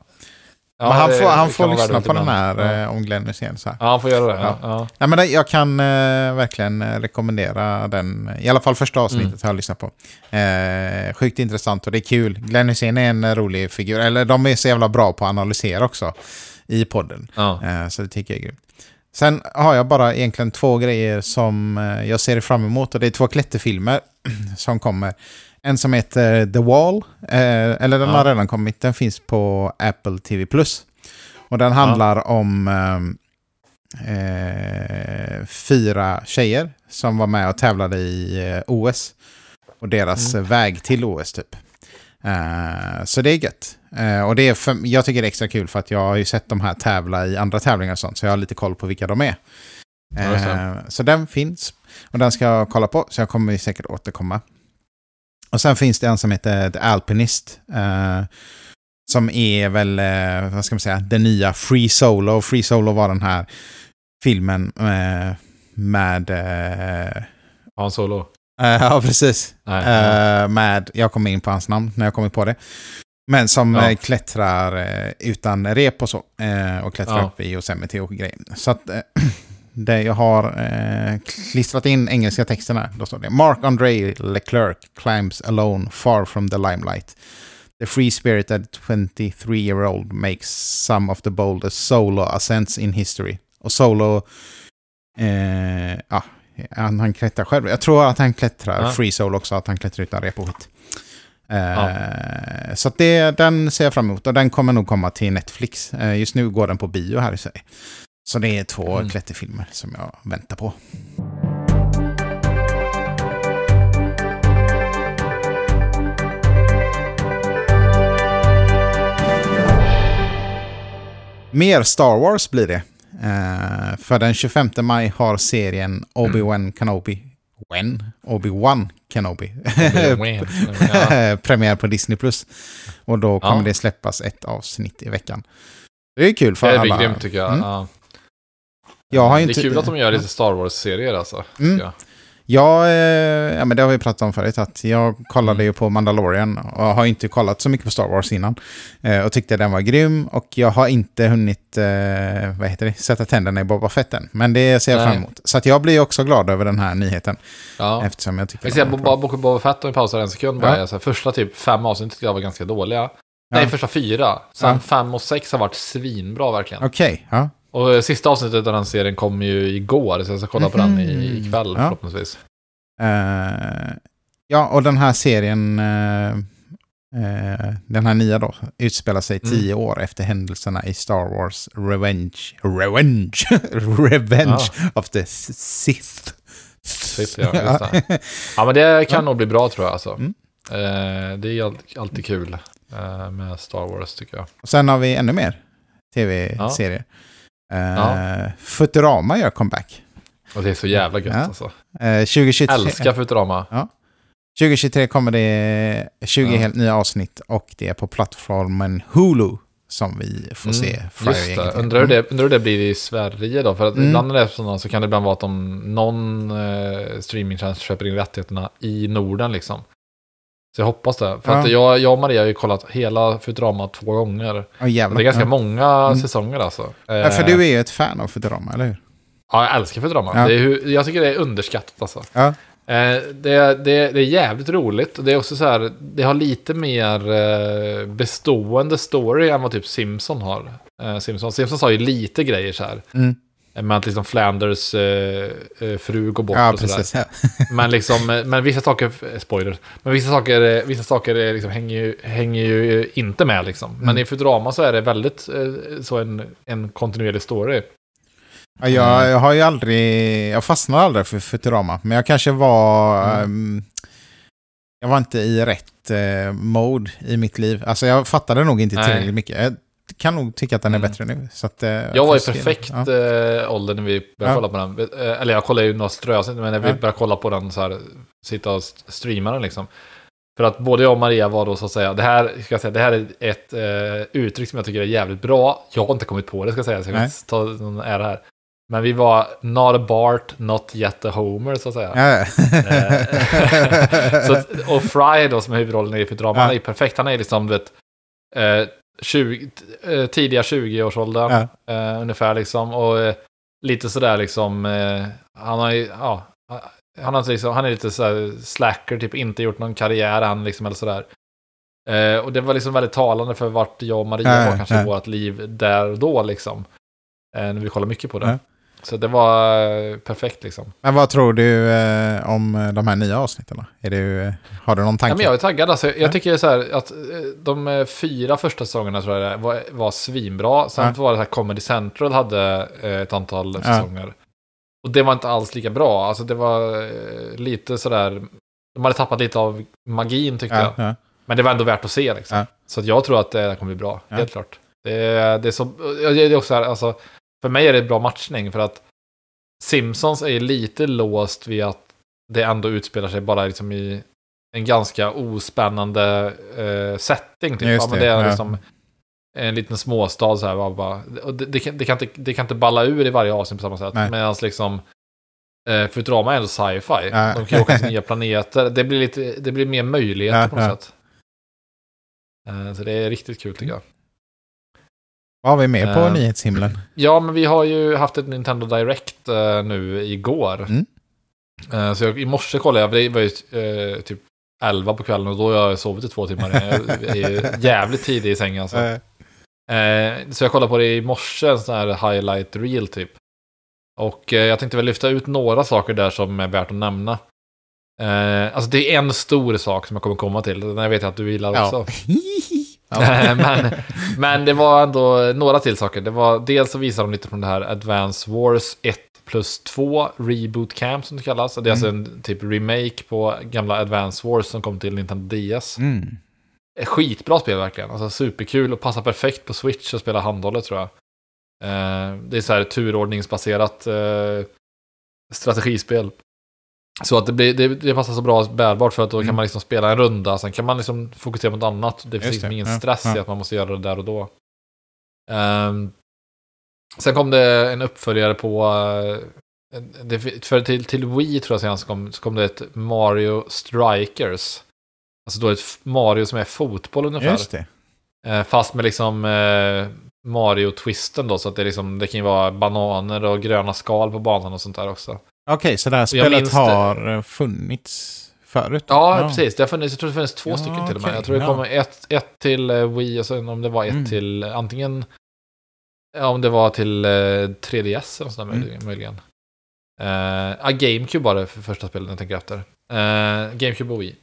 [SPEAKER 1] Ja,
[SPEAKER 2] Men han
[SPEAKER 1] det
[SPEAKER 2] får, han får lyssna på den här
[SPEAKER 1] Ja.
[SPEAKER 2] eh, om Glenn Hysén.
[SPEAKER 1] Ja, han får göra det.
[SPEAKER 2] Ja.
[SPEAKER 1] Ja. Ja.
[SPEAKER 2] Men jag kan eh, verkligen eh, rekommendera den. I alla fall första avsnittet
[SPEAKER 1] Mm.
[SPEAKER 2] har jag lyssnat på. Eh, sjukt intressant och det är kul. Glenn Hysén är en eh, rolig figur. Eller de är så jävla bra på att analysera också i podden.
[SPEAKER 1] Ja.
[SPEAKER 2] Eh, så det tycker jag är grymt. Sen har jag bara egentligen två grejer som eh, jag ser fram emot. Och det är två klätterfilmer som kommer. En som heter The Wall. Eh, eller den
[SPEAKER 1] Ja.
[SPEAKER 2] har redan kommit. Den finns på Apple TV+. Och den handlar om eh, eh, fyra tjejer som var med och tävlade i eh, OS. Och deras
[SPEAKER 1] Mm.
[SPEAKER 2] väg till OS typ. Eh, så det är gött. Eh, och det är för, jag tycker det är extra kul för att jag har ju sett de här tävla i andra tävlingar och sånt. Så jag har lite koll på vilka de är.
[SPEAKER 1] Ja, det.
[SPEAKER 2] Eh, så den finns. Och den ska jag kolla på. Så jag kommer säkert återkomma. Och sen finns det en som heter The Alpinist. eh, som är väl, eh, vad ska man säga, den nya Free Solo. Free Solo var den här filmen eh, med... Eh,
[SPEAKER 1] Han solo.
[SPEAKER 2] eh, ja, precis.
[SPEAKER 1] Nej.
[SPEAKER 2] Eh, med, jag kom in på hans namn när jag kom in på det. Men som
[SPEAKER 1] Ja.
[SPEAKER 2] eh, klättrar utan rep och så. Och klättrar
[SPEAKER 1] Ja.
[SPEAKER 2] upp i Yosemite och grejer. Så att det jag har eh, klistrat in engelska texten här. Då står det Mark André Leclerc climbs alone far from the limelight. The free-spirited 23-year-old makes some of the boldest solo ascents in history. Och solo... Eh, ja, han, han klättrar själv. Jag tror att han klättrar
[SPEAKER 1] Ja.
[SPEAKER 2] free solo också, att han klättrar utan rep och skit. Eh, Så att det, den ser jag fram emot och den kommer nog komma till Netflix. Eh, just nu går den på bio här i Sverige. Så det är två
[SPEAKER 1] Mm.
[SPEAKER 2] klätterfilmer som jag väntar på. Mer Star Wars blir det. Eh, för den 25 maj har serien Obi-Wan Kenobi. When? Obi-Wan Kenobi.
[SPEAKER 1] Ja.
[SPEAKER 2] Premiär på Disney+. Plus. Och då kommer
[SPEAKER 1] Ja.
[SPEAKER 2] det släppas ett avsnitt i veckan. Det är kul för
[SPEAKER 1] Det
[SPEAKER 2] alla.
[SPEAKER 1] blir grymt tycker jag.
[SPEAKER 2] Mm.
[SPEAKER 1] Ja.
[SPEAKER 2] Jag har
[SPEAKER 1] det
[SPEAKER 2] inte-
[SPEAKER 1] är kul att de gör lite Star Wars-serier alltså.
[SPEAKER 2] Mm.
[SPEAKER 1] tycker jag.
[SPEAKER 2] Ja, eh, ja, men det har vi pratat om förut. Att jag kollade
[SPEAKER 1] Mm.
[SPEAKER 2] ju på Mandalorian och har inte kollat så mycket på Star Wars innan. Eh, och tyckte den var grym. Och jag har inte hunnit eh, vad heter det, sätta tänderna i Boba Fett än. Men det ser jag
[SPEAKER 1] Nej.
[SPEAKER 2] fram emot. Så jag blir också glad över den här nyheten.
[SPEAKER 1] Ja.
[SPEAKER 2] Eftersom jag tycker
[SPEAKER 1] Jag ser Boba. Boba, Fett om vi pausar en sekund bara.
[SPEAKER 2] Ja.
[SPEAKER 1] Så här, första typ fem avsnitt tyckte jag var ganska dåliga. Nej, första fyra. Sen
[SPEAKER 2] Ja.
[SPEAKER 1] fem och sex har varit svinbra verkligen.
[SPEAKER 2] Okej, ja.
[SPEAKER 1] Och eh, sista avsnittet av den serien kom ju igår, så jag ska kolla på den i,
[SPEAKER 2] Mhm.
[SPEAKER 1] ikväll
[SPEAKER 2] Ja.
[SPEAKER 1] förhoppningsvis.
[SPEAKER 2] Eh, ja, och den här serien, eh, eh, den här nya då, utspelar sig
[SPEAKER 1] Mm.
[SPEAKER 2] tio år efter händelserna i Star Wars Revenge. Revenge! Revenge of the Sith.
[SPEAKER 1] Sith, ja, just det. Ja, men det kan nog bli bra tror jag alltså.
[SPEAKER 2] Mm.
[SPEAKER 1] Det är all, alltid kul med Star Wars tycker jag.
[SPEAKER 2] Och sen har vi ännu mer tv-serier. Eh,
[SPEAKER 1] Ja.
[SPEAKER 2] Futurama gör comeback.
[SPEAKER 1] Och det är så jävla gött
[SPEAKER 2] Ja.
[SPEAKER 1] alltså.
[SPEAKER 2] Eh, 2023,
[SPEAKER 1] Älskar Futurama.
[SPEAKER 2] 2023 kommer det 20
[SPEAKER 1] Ja.
[SPEAKER 2] helt nya avsnitt och det är på plattformen Hulu som vi får se
[SPEAKER 1] Mm, Just
[SPEAKER 2] Friday
[SPEAKER 1] det. Undrar hur, det. undrar hur det blir i Sverige då? För att
[SPEAKER 2] Mm.
[SPEAKER 1] ibland när det är sådana så kan det ibland vara att de, någon eh, streamingtjänst köper in rättigheterna i Norden liksom. Så jag hoppas det. För
[SPEAKER 2] Ja.
[SPEAKER 1] att jag, jag och Maria har ju kollat hela Futurama två gånger.
[SPEAKER 2] Oh, jävlar.
[SPEAKER 1] Det är ganska
[SPEAKER 2] ja.
[SPEAKER 1] många
[SPEAKER 2] Mm.
[SPEAKER 1] säsonger alltså.
[SPEAKER 2] Ja, för
[SPEAKER 1] Eh,
[SPEAKER 2] du är ju ett fan av Futurama, eller hur?
[SPEAKER 1] Ja, jag älskar Futurama.
[SPEAKER 2] Ja.
[SPEAKER 1] Det är hur, jag tycker det är underskattat alltså.
[SPEAKER 2] Ja.
[SPEAKER 1] Eh, det, det, det är jävligt roligt. och Det är också så här, det har lite mer eh, bestående story än vad typ Simpson har. Eh, Simpson, Simpsons har ju lite grejer så här.
[SPEAKER 2] Mm.
[SPEAKER 1] Med att liksom Flanders eh, eh, fru går bort
[SPEAKER 2] Ja,
[SPEAKER 1] och sådär.
[SPEAKER 2] Ja.
[SPEAKER 1] Men, liksom, eh, men vissa saker, eh, spoiler, men vissa saker, vissa saker liksom hänger, ju, hänger ju inte med liksom. Men
[SPEAKER 2] Mm.
[SPEAKER 1] i Futurama så är det väldigt så en, en kontinuerlig story.
[SPEAKER 2] Ja, jag, jag har ju aldrig, jag fastnade aldrig för Futurama, men jag kanske var,
[SPEAKER 1] Mm.
[SPEAKER 2] ehm, jag var inte i rätt eh, mode i mitt liv. Alltså jag fattade nog inte tillräckligt mycket. Kan nog tycka att den är
[SPEAKER 1] Mm.
[SPEAKER 2] bättre nu. Så att, eh,
[SPEAKER 1] Jag var i perfekt
[SPEAKER 2] Ja.
[SPEAKER 1] eh, ålder när vi började
[SPEAKER 2] Ja.
[SPEAKER 1] kolla på den. Eh, Eller jag kollade ju några ströavsnitt, men när vi
[SPEAKER 2] Ja.
[SPEAKER 1] började kolla på den så här, sitta och st- streama den liksom. För att både jag och Maria var då så att säga, det här, ska jag säga, det här är ett eh, uttryck som jag tycker är jävligt bra. Jag har inte kommit på det ska jag säga, så jag kan inte ta någon ära här. Men vi var not a Bart, not yet a Homer så att säga.
[SPEAKER 2] Ja.
[SPEAKER 1] Så, och Fry då som är huvudrollen i Futurama,
[SPEAKER 2] Ja.
[SPEAKER 1] han är perfekt. Han är liksom, vet, eh, 20, eh, tidiga 20-årsåldern.
[SPEAKER 2] Ja.
[SPEAKER 1] Eh, ungefär liksom. Och eh, lite sådär liksom, eh, han har ju, ja, han, har liksom, han är lite sådär slacker, typ inte gjort någon karriär än liksom eller sådär. Eh, och det var liksom väldigt talande för vart jag och Maria
[SPEAKER 2] Ja,
[SPEAKER 1] var kanske
[SPEAKER 2] ja.
[SPEAKER 1] i vårt liv där och då liksom. Eh, när vi kollade mycket på det.
[SPEAKER 2] Ja.
[SPEAKER 1] Så det var eh, perfekt liksom.
[SPEAKER 2] Men vad tror du eh, om eh, de här nya avsnitten? Är du, eh, har du någon
[SPEAKER 1] Ja,
[SPEAKER 2] tanke?
[SPEAKER 1] men jag är taggad. Alltså, jag
[SPEAKER 2] Ja.
[SPEAKER 1] tycker så här att de fyra första säsongerna tror jag var, var svinbra. Sen
[SPEAKER 2] Ja.
[SPEAKER 1] var det här Comedy Central hade ett antal
[SPEAKER 2] Ja.
[SPEAKER 1] säsonger. Och det var inte alls lika bra. Alltså det var lite sådär... De hade tappat lite av magin tyckte
[SPEAKER 2] ja,
[SPEAKER 1] jag.
[SPEAKER 2] ja.
[SPEAKER 1] Men det var ändå värt att se liksom.
[SPEAKER 2] Ja.
[SPEAKER 1] Så att jag tror att det kommer bli bra,
[SPEAKER 2] Ja.
[SPEAKER 1] helt klart. Det, är- det är så... ja, Det är också här, alltså, för mig är det bra matchning för att Simpsons är lite låst vid att det ändå utspelar sig bara liksom i en ganska ospännande eh, setting. Typ.
[SPEAKER 2] Just
[SPEAKER 1] ja, men
[SPEAKER 2] det,
[SPEAKER 1] det är
[SPEAKER 2] ja.
[SPEAKER 1] liksom en liten småstad så här. Bara, och det, det, kan, det, kan inte, det kan inte balla ur i varje avsnitt på samma sätt.
[SPEAKER 2] Nej.
[SPEAKER 1] Medan liksom eh, Futurama är ändå sci-fi.
[SPEAKER 2] Ja.
[SPEAKER 1] De kan ju åka till nya planeter. Det blir, lite, det blir mer möjligheter
[SPEAKER 2] Ja,
[SPEAKER 1] på något
[SPEAKER 2] ja.
[SPEAKER 1] sätt. Eh, så det är riktigt kul tycker jag.
[SPEAKER 2] Vad har vi med på
[SPEAKER 1] Eh,
[SPEAKER 2] nyhetshimlen?
[SPEAKER 1] Ja, men vi har ju haft ett Nintendo Direct eh, nu igår.
[SPEAKER 2] Mm.
[SPEAKER 1] Eh, så jag, i morse kollade jag, det var ju eh, typ 11 på kvällen och då har jag sovit i två timmar. Jag är ju jävligt tidig i sängen alltså. Så jag kollade på det i morse, en sån här highlight reel typ. Och jag tänkte väl lyfta ut några saker där som är värt att nämna. Alltså det är en stor sak som jag kommer komma till, den jag vet att du gillar också.
[SPEAKER 2] ja.
[SPEAKER 1] men, men det var ändå några till saker. Det var, dels så visar de lite från det här Advance Wars 1 plus 2 Reboot Camp som det kallas. Det är alltså en typ remake på gamla Advance Wars som kom till Nintendo DS.
[SPEAKER 2] Mm.
[SPEAKER 1] Skitbra spel verkligen. Alltså superkul och passar perfekt på Switch att spela handhållet tror jag. Eh, det är så här turordningsbaserat eh, strategispel. Så att det, blir, det, det passar så bra bärbart för att då
[SPEAKER 2] Mm.
[SPEAKER 1] kan man liksom spela en runda, sen kan man liksom fokusera på något annat. Det finns liksom ingen
[SPEAKER 2] Ja,
[SPEAKER 1] stress i
[SPEAKER 2] ja.
[SPEAKER 1] att man måste göra det där och då. Ehm, sen kom det en uppföljare på... eh, det, för till, till Wii tror jag senast kom, så kom det ett Mario Strikers. Alltså då ett Mario som är fotboll ungefär.
[SPEAKER 2] Just det.
[SPEAKER 1] Eh, fast med liksom eh, Mario-twisten då, så att det, liksom, det kan ju vara bananer och gröna skal på banan och sånt där också.
[SPEAKER 2] Okej, så det här spelet har eh, funnits förut?
[SPEAKER 1] Ja, precis. Det har funnits, jag tror det finns två
[SPEAKER 2] Ja,
[SPEAKER 1] stycken till och med.
[SPEAKER 2] okej,
[SPEAKER 1] Jag tror det
[SPEAKER 2] ja.
[SPEAKER 1] kommer ett, ett till eh, Wii och sen om det var ett
[SPEAKER 2] Mm.
[SPEAKER 1] till eh, antingen... Ja, om det var till eh, 3DS eller sådär
[SPEAKER 2] Mm.
[SPEAKER 1] möjligen. ja, GameCube var det för första spelet jag tänker efter. Eh, GameCube och Wii.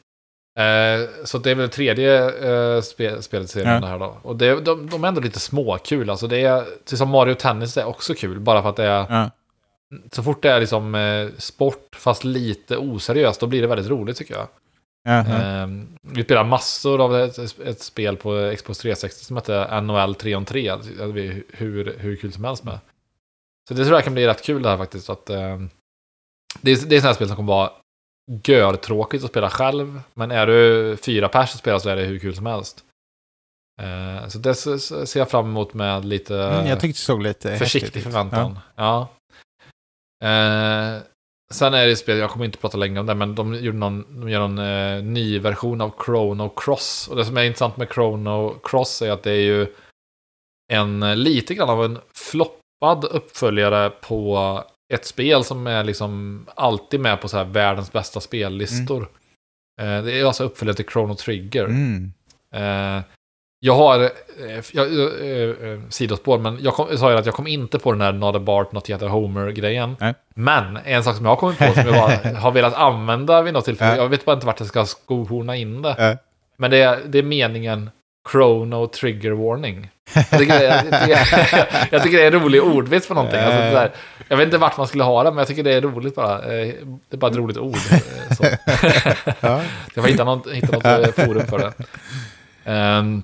[SPEAKER 1] Eh, så det är väl tredje eh, spe, spelet serien
[SPEAKER 2] Ja.
[SPEAKER 1] här då. Och det, de, de är ändå lite småkul. Alltså det är, som Mario Tennis är också kul. Bara för att det är,
[SPEAKER 2] Ja.
[SPEAKER 1] Så fort det är liksom eh, sport fast lite oseriöst, då blir det väldigt roligt tycker jag.
[SPEAKER 2] Jaha.
[SPEAKER 1] Ehm, vi spelade massor av ett, ett spel på Xbox 360 som hette NHL 3 on 3. Det hade vi hur, hur kul som helst med. Så det tror jag kan bli rätt kul det här faktiskt. Att, ehm, det, är, det är sådana här spel som kommer vara görtråkigt att spela själv. Men är du fyra pers att spela så är det hur kul som helst. Ehm, så det ser jag fram emot med lite
[SPEAKER 2] Mm, jag tyckte det såg lite
[SPEAKER 1] försiktig
[SPEAKER 2] häftigt
[SPEAKER 1] förväntan. Ja. Eh, sen är det spel, jag kommer inte prata länge om det, men de, gjorde någon, de gör någon eh, ny version av Chrono Cross. Och det som är intressant med Chrono Cross är att det är ju en eh, lite grann av en floppad uppföljare på ett spel som är liksom alltid med på så här världens bästa spellistor. Eh, det är alltså uppföljare till Chrono Trigger.
[SPEAKER 2] Mm.
[SPEAKER 1] Eh, jag har, eh, jag, eh, eh, sidospår, men jag, kom, jag sa ju att jag kom inte på den här Not a Bart, Not Yet a Homer-grejen. Men en sak som jag har kommit på som jag bara har velat använda vid något tillfälle,
[SPEAKER 2] Ja.
[SPEAKER 1] jag vet bara inte vart jag ska skohorna in det. Men det är, det är meningen Chrono Trigger Warning. Jag tycker, det, jag, tycker, jag tycker det är en rolig ordvits på någonting. Alltså, där, jag vet inte vart man skulle ha det, men jag tycker det är roligt bara. Eh, Det är bara ett roligt ord. eh, Så.
[SPEAKER 2] Ja.
[SPEAKER 1] Jag får hitta något, hitta något eh, forum för det. Ehm,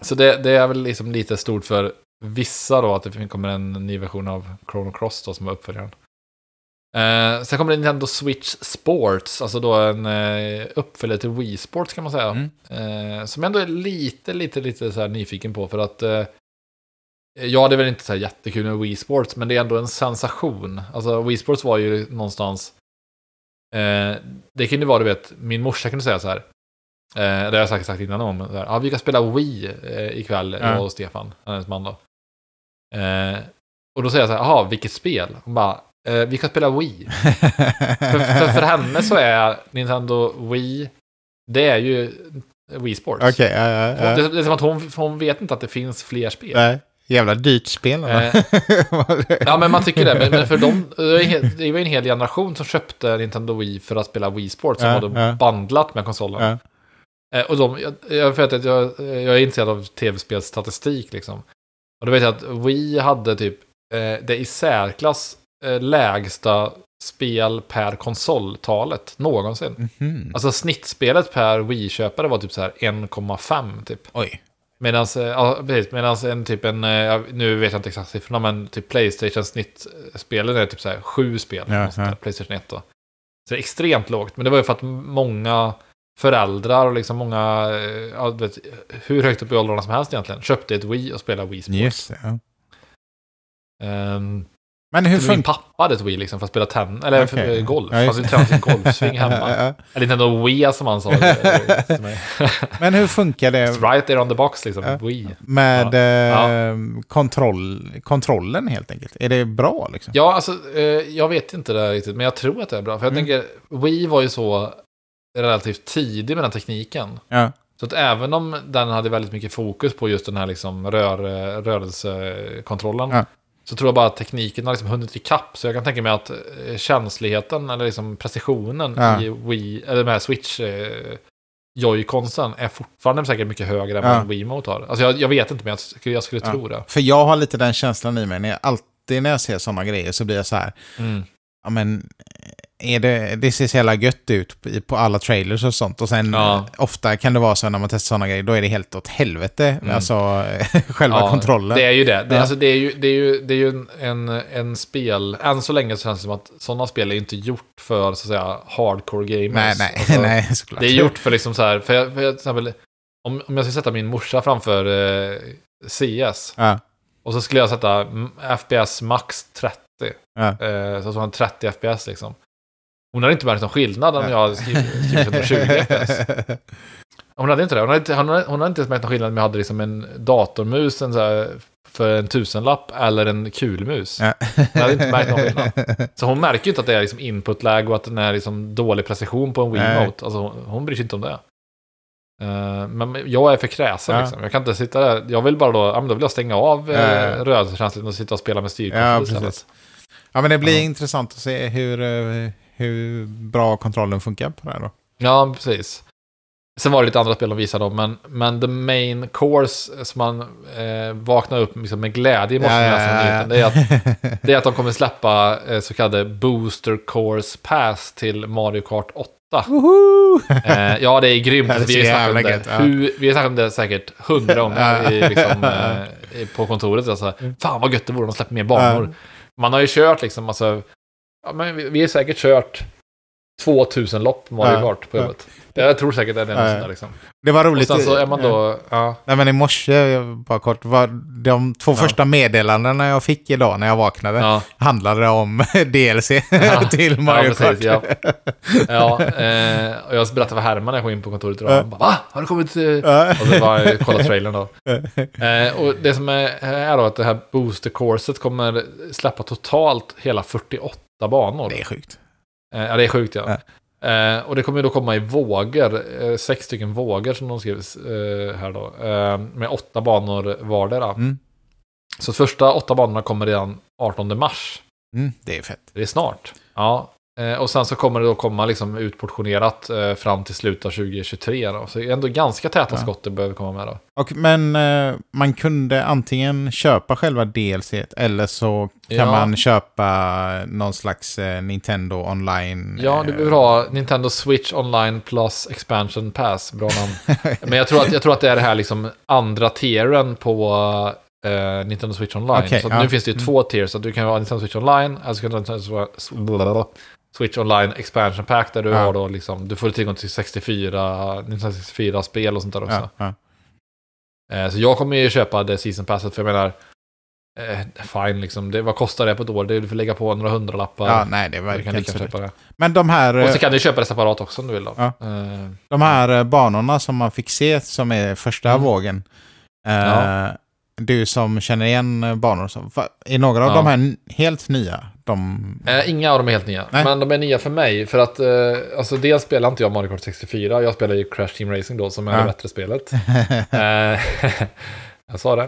[SPEAKER 1] så det, det är väl liksom lite stort för vissa då, att det kommer en ny version av Chrono Cross då, som är uppföljaren. Uh, sen kommer det Nintendo Switch Sports, alltså då en uh, uppföljare till Wii Sports kan man säga.
[SPEAKER 2] Mm.
[SPEAKER 1] Eh, som jag ändå är lite, lite, lite så här nyfiken på för att uh, Ja, det är väl inte så här jättekul med Wii Sports, men det är ändå en sensation. Alltså, Wii Sports var ju någonstans... Eh, det kunde vara, du vet, min morsa kunde säga så här. Det har jag säkert sagt innan om. Ja, vi kan spela Wii eh, ikväll,
[SPEAKER 2] Ja.
[SPEAKER 1] jag och Stefan, hennes man då. Eh, och då säger jag så här, jaha, vilket spel? Hon bara, eh, vi kan spela Wii. för, för, för henne så är Nintendo Wii, det är ju Wii Sports.
[SPEAKER 2] Okej, ja, ja, ja.
[SPEAKER 1] Det, det är som att hon, hon vet inte att det finns fler spel.
[SPEAKER 2] Nej, Jävla dyrt spel.
[SPEAKER 1] Eh, Ja, men man tycker det. Men, men för dem, det var var en hel generation som köpte Nintendo Wii för att spela Wii Sports. Som
[SPEAKER 2] Ja, ja.
[SPEAKER 1] bandlat med konsolen.
[SPEAKER 2] Ja.
[SPEAKER 1] Eh, och de, jag, jag, vet att jag, jag är intresserad av tv-spelsstatistik liksom. Och då vet jag att Wii hade typ eh, det i särklass eh, lägsta spel per konsoltalet någonsin.
[SPEAKER 2] Mhm.
[SPEAKER 1] Alltså snittspelet per Wii-köpare var typ så här 1,5 typ.
[SPEAKER 2] Oj.
[SPEAKER 1] Medan ja, precis, medans en typ en, eh, ja, nu vet jag inte exakt siffrorna, men typ Playstation snittspelen är typ så här sju spel.
[SPEAKER 2] Ja, ja.
[SPEAKER 1] Playstation 1 då. Så det är extremt lågt, men det var ju för att många föräldrar och liksom många, eh, ja, vet, hur högt upp i åldrarna som helst egentligen, köpte ett Wii och spelade Wii Sports.
[SPEAKER 2] Det, ja.
[SPEAKER 1] Ehm,
[SPEAKER 2] Men hur
[SPEAKER 1] min pappa hade ett Wii liksom för att spela tennis, eller eh, golf.
[SPEAKER 2] Ja, just
[SPEAKER 1] vi tränade sin golfsving hemma. Eller inte ändå Wii som han sa.
[SPEAKER 2] Men hur funkar det
[SPEAKER 1] It's right there on the box liksom,
[SPEAKER 2] Ja.
[SPEAKER 1] Wii.
[SPEAKER 2] med
[SPEAKER 1] Ja.
[SPEAKER 2] eh, kontroll, kontrollen helt enkelt? Är det bra liksom?
[SPEAKER 1] Ja, alltså, eh, jag vet inte det riktigt, men jag tror att det är bra. För jag
[SPEAKER 2] Mm.
[SPEAKER 1] tänker, Wii var ju så relativt tidig med den tekniken.
[SPEAKER 2] Ja.
[SPEAKER 1] Så att även om den hade väldigt mycket fokus på just den här liksom rör, rörelsekontrollen,
[SPEAKER 2] Ja.
[SPEAKER 1] så tror jag bara att tekniken har liksom hunnit ikapp. Så jag kan tänka mig att eh, känsligheten, eller liksom precisionen
[SPEAKER 2] Ja.
[SPEAKER 1] i Wii, eller med Switch, eh, Joy-Consen är fortfarande säkert mycket högre än
[SPEAKER 2] Ja.
[SPEAKER 1] vad Wiimote har. Alltså jag, jag vet inte, men jag skulle, jag skulle tro det.
[SPEAKER 2] För jag har lite den känslan i mig. När jag, alltid när jag ser sådana grejer så blir jag så här.
[SPEAKER 1] Mm.
[SPEAKER 2] Ja men, är det, det ser så jävla gött ut på alla trailers och sånt. Och sen
[SPEAKER 1] Ja.
[SPEAKER 2] eh, ofta kan det vara så när man testar sådana grejer, då är det helt åt helvete.
[SPEAKER 1] Mm.
[SPEAKER 2] Alltså själva
[SPEAKER 1] Ja,
[SPEAKER 2] kontrollen.
[SPEAKER 1] Det är ju det. Det,
[SPEAKER 2] Ja.
[SPEAKER 1] alltså, det är ju, det är ju, det är ju en, en, spel... Än så länge så känns det som att sådana spel är inte gjort för så att säga hardcore gamers.
[SPEAKER 2] nej, nej,
[SPEAKER 1] Alltså,
[SPEAKER 2] nej, såklart.
[SPEAKER 1] Det är gjort för liksom så här... För, jag, för jag, till exempel, om, om jag ska sätta min morsa framför eh, CS
[SPEAKER 2] Ja,
[SPEAKER 1] och så skulle jag sätta FPS max 30.
[SPEAKER 2] ja.
[SPEAKER 1] Eh, så så har 30 FPS liksom. Hon hade inte märkt någon skillnad om jag hade skrivit, skrivit 120 FPS. Hon hade inte det. Hon hade inte, hon hade, hon hade inte ens märkt någon skillnad om jag hade liksom en datormus en så här, för en tusenlapp eller en kulmus.
[SPEAKER 2] Ja.
[SPEAKER 1] Hon hade inte märkt någon skillnad. Så hon märker ju inte att det är liksom input-lag och att den är liksom dålig precision på en. Wiimote. Alltså, hon, hon bryr sig inte om det. Eh, men jag är för kräsen
[SPEAKER 2] Ja.
[SPEAKER 1] liksom. Jag kan inte sitta där. Jag vill bara då, ja, men då vill jag stänga av
[SPEAKER 2] Ja.
[SPEAKER 1] rörelsekänslan och sitta och spela med
[SPEAKER 2] Ja,
[SPEAKER 1] styrkort
[SPEAKER 2] precis.
[SPEAKER 1] istället.
[SPEAKER 2] ja, men det blir
[SPEAKER 1] Ja.
[SPEAKER 2] intressant att se hur, eh, hur bra kontrollen funkar på det här då.
[SPEAKER 1] Ja, precis. Sen var det lite andra spel de visade om, men, men the main course som man eh, vaknar upp liksom med glädje i morse jag läste nyheten, det är att det är att de kommer släppa eh, så kallade Booster Course Pass till Mario Kart 8.
[SPEAKER 2] Woho!
[SPEAKER 1] Eh, ja, det är grymt.
[SPEAKER 2] Det är
[SPEAKER 1] vi,
[SPEAKER 2] jävla
[SPEAKER 1] det,
[SPEAKER 2] gött, ja.
[SPEAKER 1] hur, vi har snackat om det säkert hundra gånger i, liksom, eh, på kontoret. Alltså, fan vad gött det vore om de släppte mer banor. Man har ju kört liksom, alltså, ja, men vi, vi har säkert kört 2000 lopp Mario Kart på jobbet. Jag tror säkert det är det.
[SPEAKER 2] Ja.
[SPEAKER 1] där, liksom.
[SPEAKER 2] Det var
[SPEAKER 1] Och
[SPEAKER 2] roligt.
[SPEAKER 1] sen så är man då, ja,
[SPEAKER 2] Nej, men i morse, bara kort, var de två första meddelandena jag fick idag när jag vaknade
[SPEAKER 1] ja,
[SPEAKER 2] handlade om DLC
[SPEAKER 1] Ja.
[SPEAKER 2] till Mario
[SPEAKER 1] ja, precis,
[SPEAKER 2] Kart.
[SPEAKER 1] ja. eh, och jag berättade för Herman när jag kom in på kontoret idag. Han bara, va? Har du kommit? Eh? Och så var jag kolla trailern då. Eh, och det som är, är då att det här booster courset kommer släppa totalt hela 48 banor.
[SPEAKER 2] Det är sjukt.
[SPEAKER 1] Eh, ja, det är sjukt ja. Eh, och det kommer då komma i vågor, eh, sex stycken vågor som de skrev eh, här då. Eh, med åtta banor vardera.
[SPEAKER 2] Mm.
[SPEAKER 1] Så första åtta banorna kommer redan 18 mars.
[SPEAKER 2] Mm, det är fett.
[SPEAKER 1] Det är snart. Ja. Eh, och sen så kommer det då komma liksom utportionerat eh, fram till slutet av 2023. Då. Så det är ändå ganska täta
[SPEAKER 2] Ja.
[SPEAKER 1] skott det behöver komma med då.
[SPEAKER 2] Och, men eh, man kunde antingen köpa själva DLC eller så kan
[SPEAKER 1] Ja.
[SPEAKER 2] man köpa någon slags Nintendo online.
[SPEAKER 1] Ja,
[SPEAKER 2] eh,
[SPEAKER 1] behöver ha Nintendo Switch Online Plus Expansion Pass. Bra namn. Men jag tror, att, jag tror att det är det här liksom andra tieren på eh, Nintendo Switch Online.
[SPEAKER 2] Okej,
[SPEAKER 1] så
[SPEAKER 2] ja.
[SPEAKER 1] nu finns det ju
[SPEAKER 2] Mm.
[SPEAKER 1] två tiers. Så du kan ha Nintendo Switch Online, eller så kan du ha Nintendo Switch Online Expansion Pack där du
[SPEAKER 2] Ja.
[SPEAKER 1] har då liksom, du får tillgång till 64, Nintendo 64-spel och sånt där också.
[SPEAKER 2] Ja, ja.
[SPEAKER 1] Eh, Så jag kommer ju köpa det Season Passet, för jag menar, eh, fine liksom. Det, vad kostar det på ett år? Det, du får lägga på några hundralappar.
[SPEAKER 2] Ja, nej, det verkar
[SPEAKER 1] kan lika köpa det.
[SPEAKER 2] Men de här,
[SPEAKER 1] Och så
[SPEAKER 2] eh,
[SPEAKER 1] kan du köpa det separat också om du vill då.
[SPEAKER 2] Ja.
[SPEAKER 1] Eh,
[SPEAKER 2] de här banorna som man fick se som är första
[SPEAKER 1] Mm.
[SPEAKER 2] vågen. Eh. Du som känner igen banor, va- är några av
[SPEAKER 1] Ja.
[SPEAKER 2] de här helt nya? De...
[SPEAKER 1] Eh, inga av dem är helt nya.
[SPEAKER 2] Nej.
[SPEAKER 1] Men de är nya för mig. För att, eh, alltså dels spelar inte jag Mario Kart 64. Jag spelar ju Crash Team Racing då, som är
[SPEAKER 2] Ja.
[SPEAKER 1] det bättre spelet. Eh, jag sa det.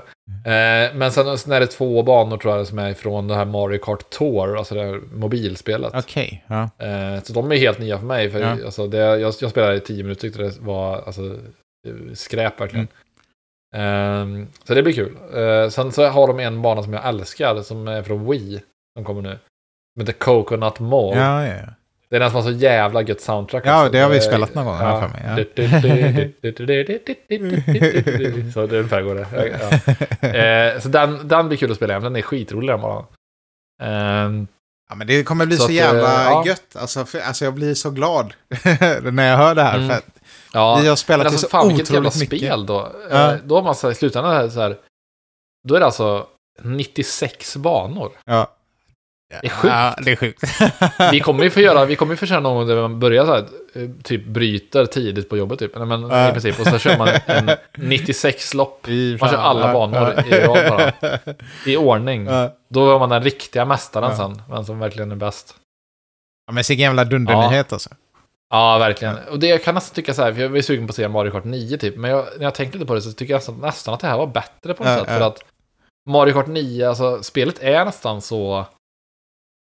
[SPEAKER 1] Eh, men sen, sen är det två banor tror jag som är från det här Mario Kart Tour, alltså det här mobilspelet.
[SPEAKER 2] Okej, ja.
[SPEAKER 1] Eh, så de är helt nya för mig. För alltså, det, jag, jag spelade i tio minuter tyckte det var alltså, eh, skräp verkligen.
[SPEAKER 2] Mm.
[SPEAKER 1] Eh, så det blir kul. Eh, sen så har de en bana som jag älskar, som är från Wii, som kommer nu. Som heter Coconut Mall.
[SPEAKER 2] Ja, ja, ja.
[SPEAKER 1] Det är den som har så jävla gött soundtrack.
[SPEAKER 2] Ja,
[SPEAKER 1] också.
[SPEAKER 2] det har vi spelat någon gång, jag för mig,
[SPEAKER 1] Så det är ungefär går det. Ja. Eh, så den, den blir kul att spela igen. Den är skitrolig den. Ehm,
[SPEAKER 2] Ja, men det kommer bli
[SPEAKER 1] Så
[SPEAKER 2] så,
[SPEAKER 1] att, eh,
[SPEAKER 2] jävla
[SPEAKER 1] ja.
[SPEAKER 2] gött. Alltså, för, alltså jag blir så glad när jag hör det här.
[SPEAKER 1] Mm.
[SPEAKER 2] För att
[SPEAKER 1] ja,
[SPEAKER 2] vi har spelat
[SPEAKER 1] alltså,
[SPEAKER 2] det så
[SPEAKER 1] fan vilket jävla
[SPEAKER 2] otroligt mycket.
[SPEAKER 1] spel då.
[SPEAKER 2] Ja.
[SPEAKER 1] Eh, då har man så här, i slutändan så här, då är det alltså 96 banor.
[SPEAKER 2] Ja.
[SPEAKER 1] Det är sjukt.
[SPEAKER 2] Ja, det är sjukt.
[SPEAKER 1] Vi kommer ju få göra, vi kommer ju få köra någon gång där man börjar så här, eh, typ bryter tidigt på jobbet typ. Nej, Men
[SPEAKER 2] Ja.
[SPEAKER 1] i princip, och så kör man en 96 lopp
[SPEAKER 2] Vi-
[SPEAKER 1] Man kör alla
[SPEAKER 2] ja,
[SPEAKER 1] banor
[SPEAKER 2] ja.
[SPEAKER 1] i rad bara. i ordning.
[SPEAKER 2] Ja.
[SPEAKER 1] Då är man den riktiga mästaren
[SPEAKER 2] Ja.
[SPEAKER 1] sen, vem som verkligen är bäst.
[SPEAKER 2] Ja, men vilken jävla dundernyhet alltså.
[SPEAKER 1] Ja, verkligen. Och det jag kan nästan tycka så här, för jag är sugen på att se Mario Kart 9 typ, men jag, när jag tänkte lite på det så tycker jag nästan, nästan att det här var bättre på något
[SPEAKER 2] Ja,
[SPEAKER 1] sätt.
[SPEAKER 2] ja.
[SPEAKER 1] För att Mario Kart 9, alltså spelet är nästan så...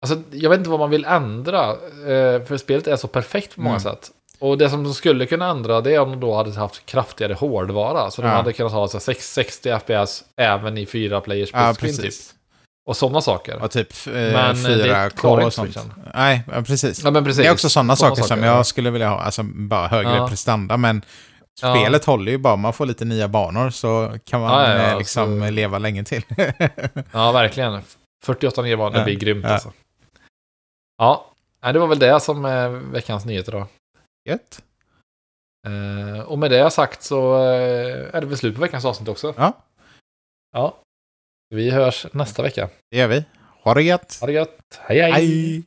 [SPEAKER 1] Alltså, jag vet inte vad man vill ändra, eh, för spelet är så perfekt på många
[SPEAKER 2] Mm.
[SPEAKER 1] sätt. Och det som de skulle kunna ändra, det är om de då hade haft kraftigare hårdvara. Så de
[SPEAKER 2] Ja.
[SPEAKER 1] hade kunnat ha så här, 6 60 FPS även i 4 players
[SPEAKER 2] Ja,
[SPEAKER 1] screen typ. Och sådana saker.
[SPEAKER 2] Och typ eh,
[SPEAKER 1] Men, eh, det
[SPEAKER 2] 4K
[SPEAKER 1] klarar
[SPEAKER 2] och sånt.
[SPEAKER 1] Switchen.
[SPEAKER 2] Nej, ja, precis.
[SPEAKER 1] Ja, men precis.
[SPEAKER 2] Det är också sådana
[SPEAKER 1] Sådana
[SPEAKER 2] saker, som
[SPEAKER 1] saker,
[SPEAKER 2] jag
[SPEAKER 1] ja.
[SPEAKER 2] skulle vilja ha. Alltså bara högre
[SPEAKER 1] Ja.
[SPEAKER 2] prestanda. Men spelet håller ju bara. Man får lite nya banor så kan man eh, liksom
[SPEAKER 1] så-
[SPEAKER 2] leva länge till.
[SPEAKER 1] Ja, verkligen. 48 nya banor, det blir grymt
[SPEAKER 2] ja.
[SPEAKER 1] alltså. Ja, det var väl det som är veckans nyheter då.
[SPEAKER 2] Gött.
[SPEAKER 1] Eh, och med det sagt så eh, är det väl slut på veckans avsnitt också.
[SPEAKER 2] Ja.
[SPEAKER 1] Ja. Vi hörs nästa vecka.
[SPEAKER 2] Det gör vi. Ha det gött.
[SPEAKER 1] Ha det gött. hej. hej.
[SPEAKER 2] Hej.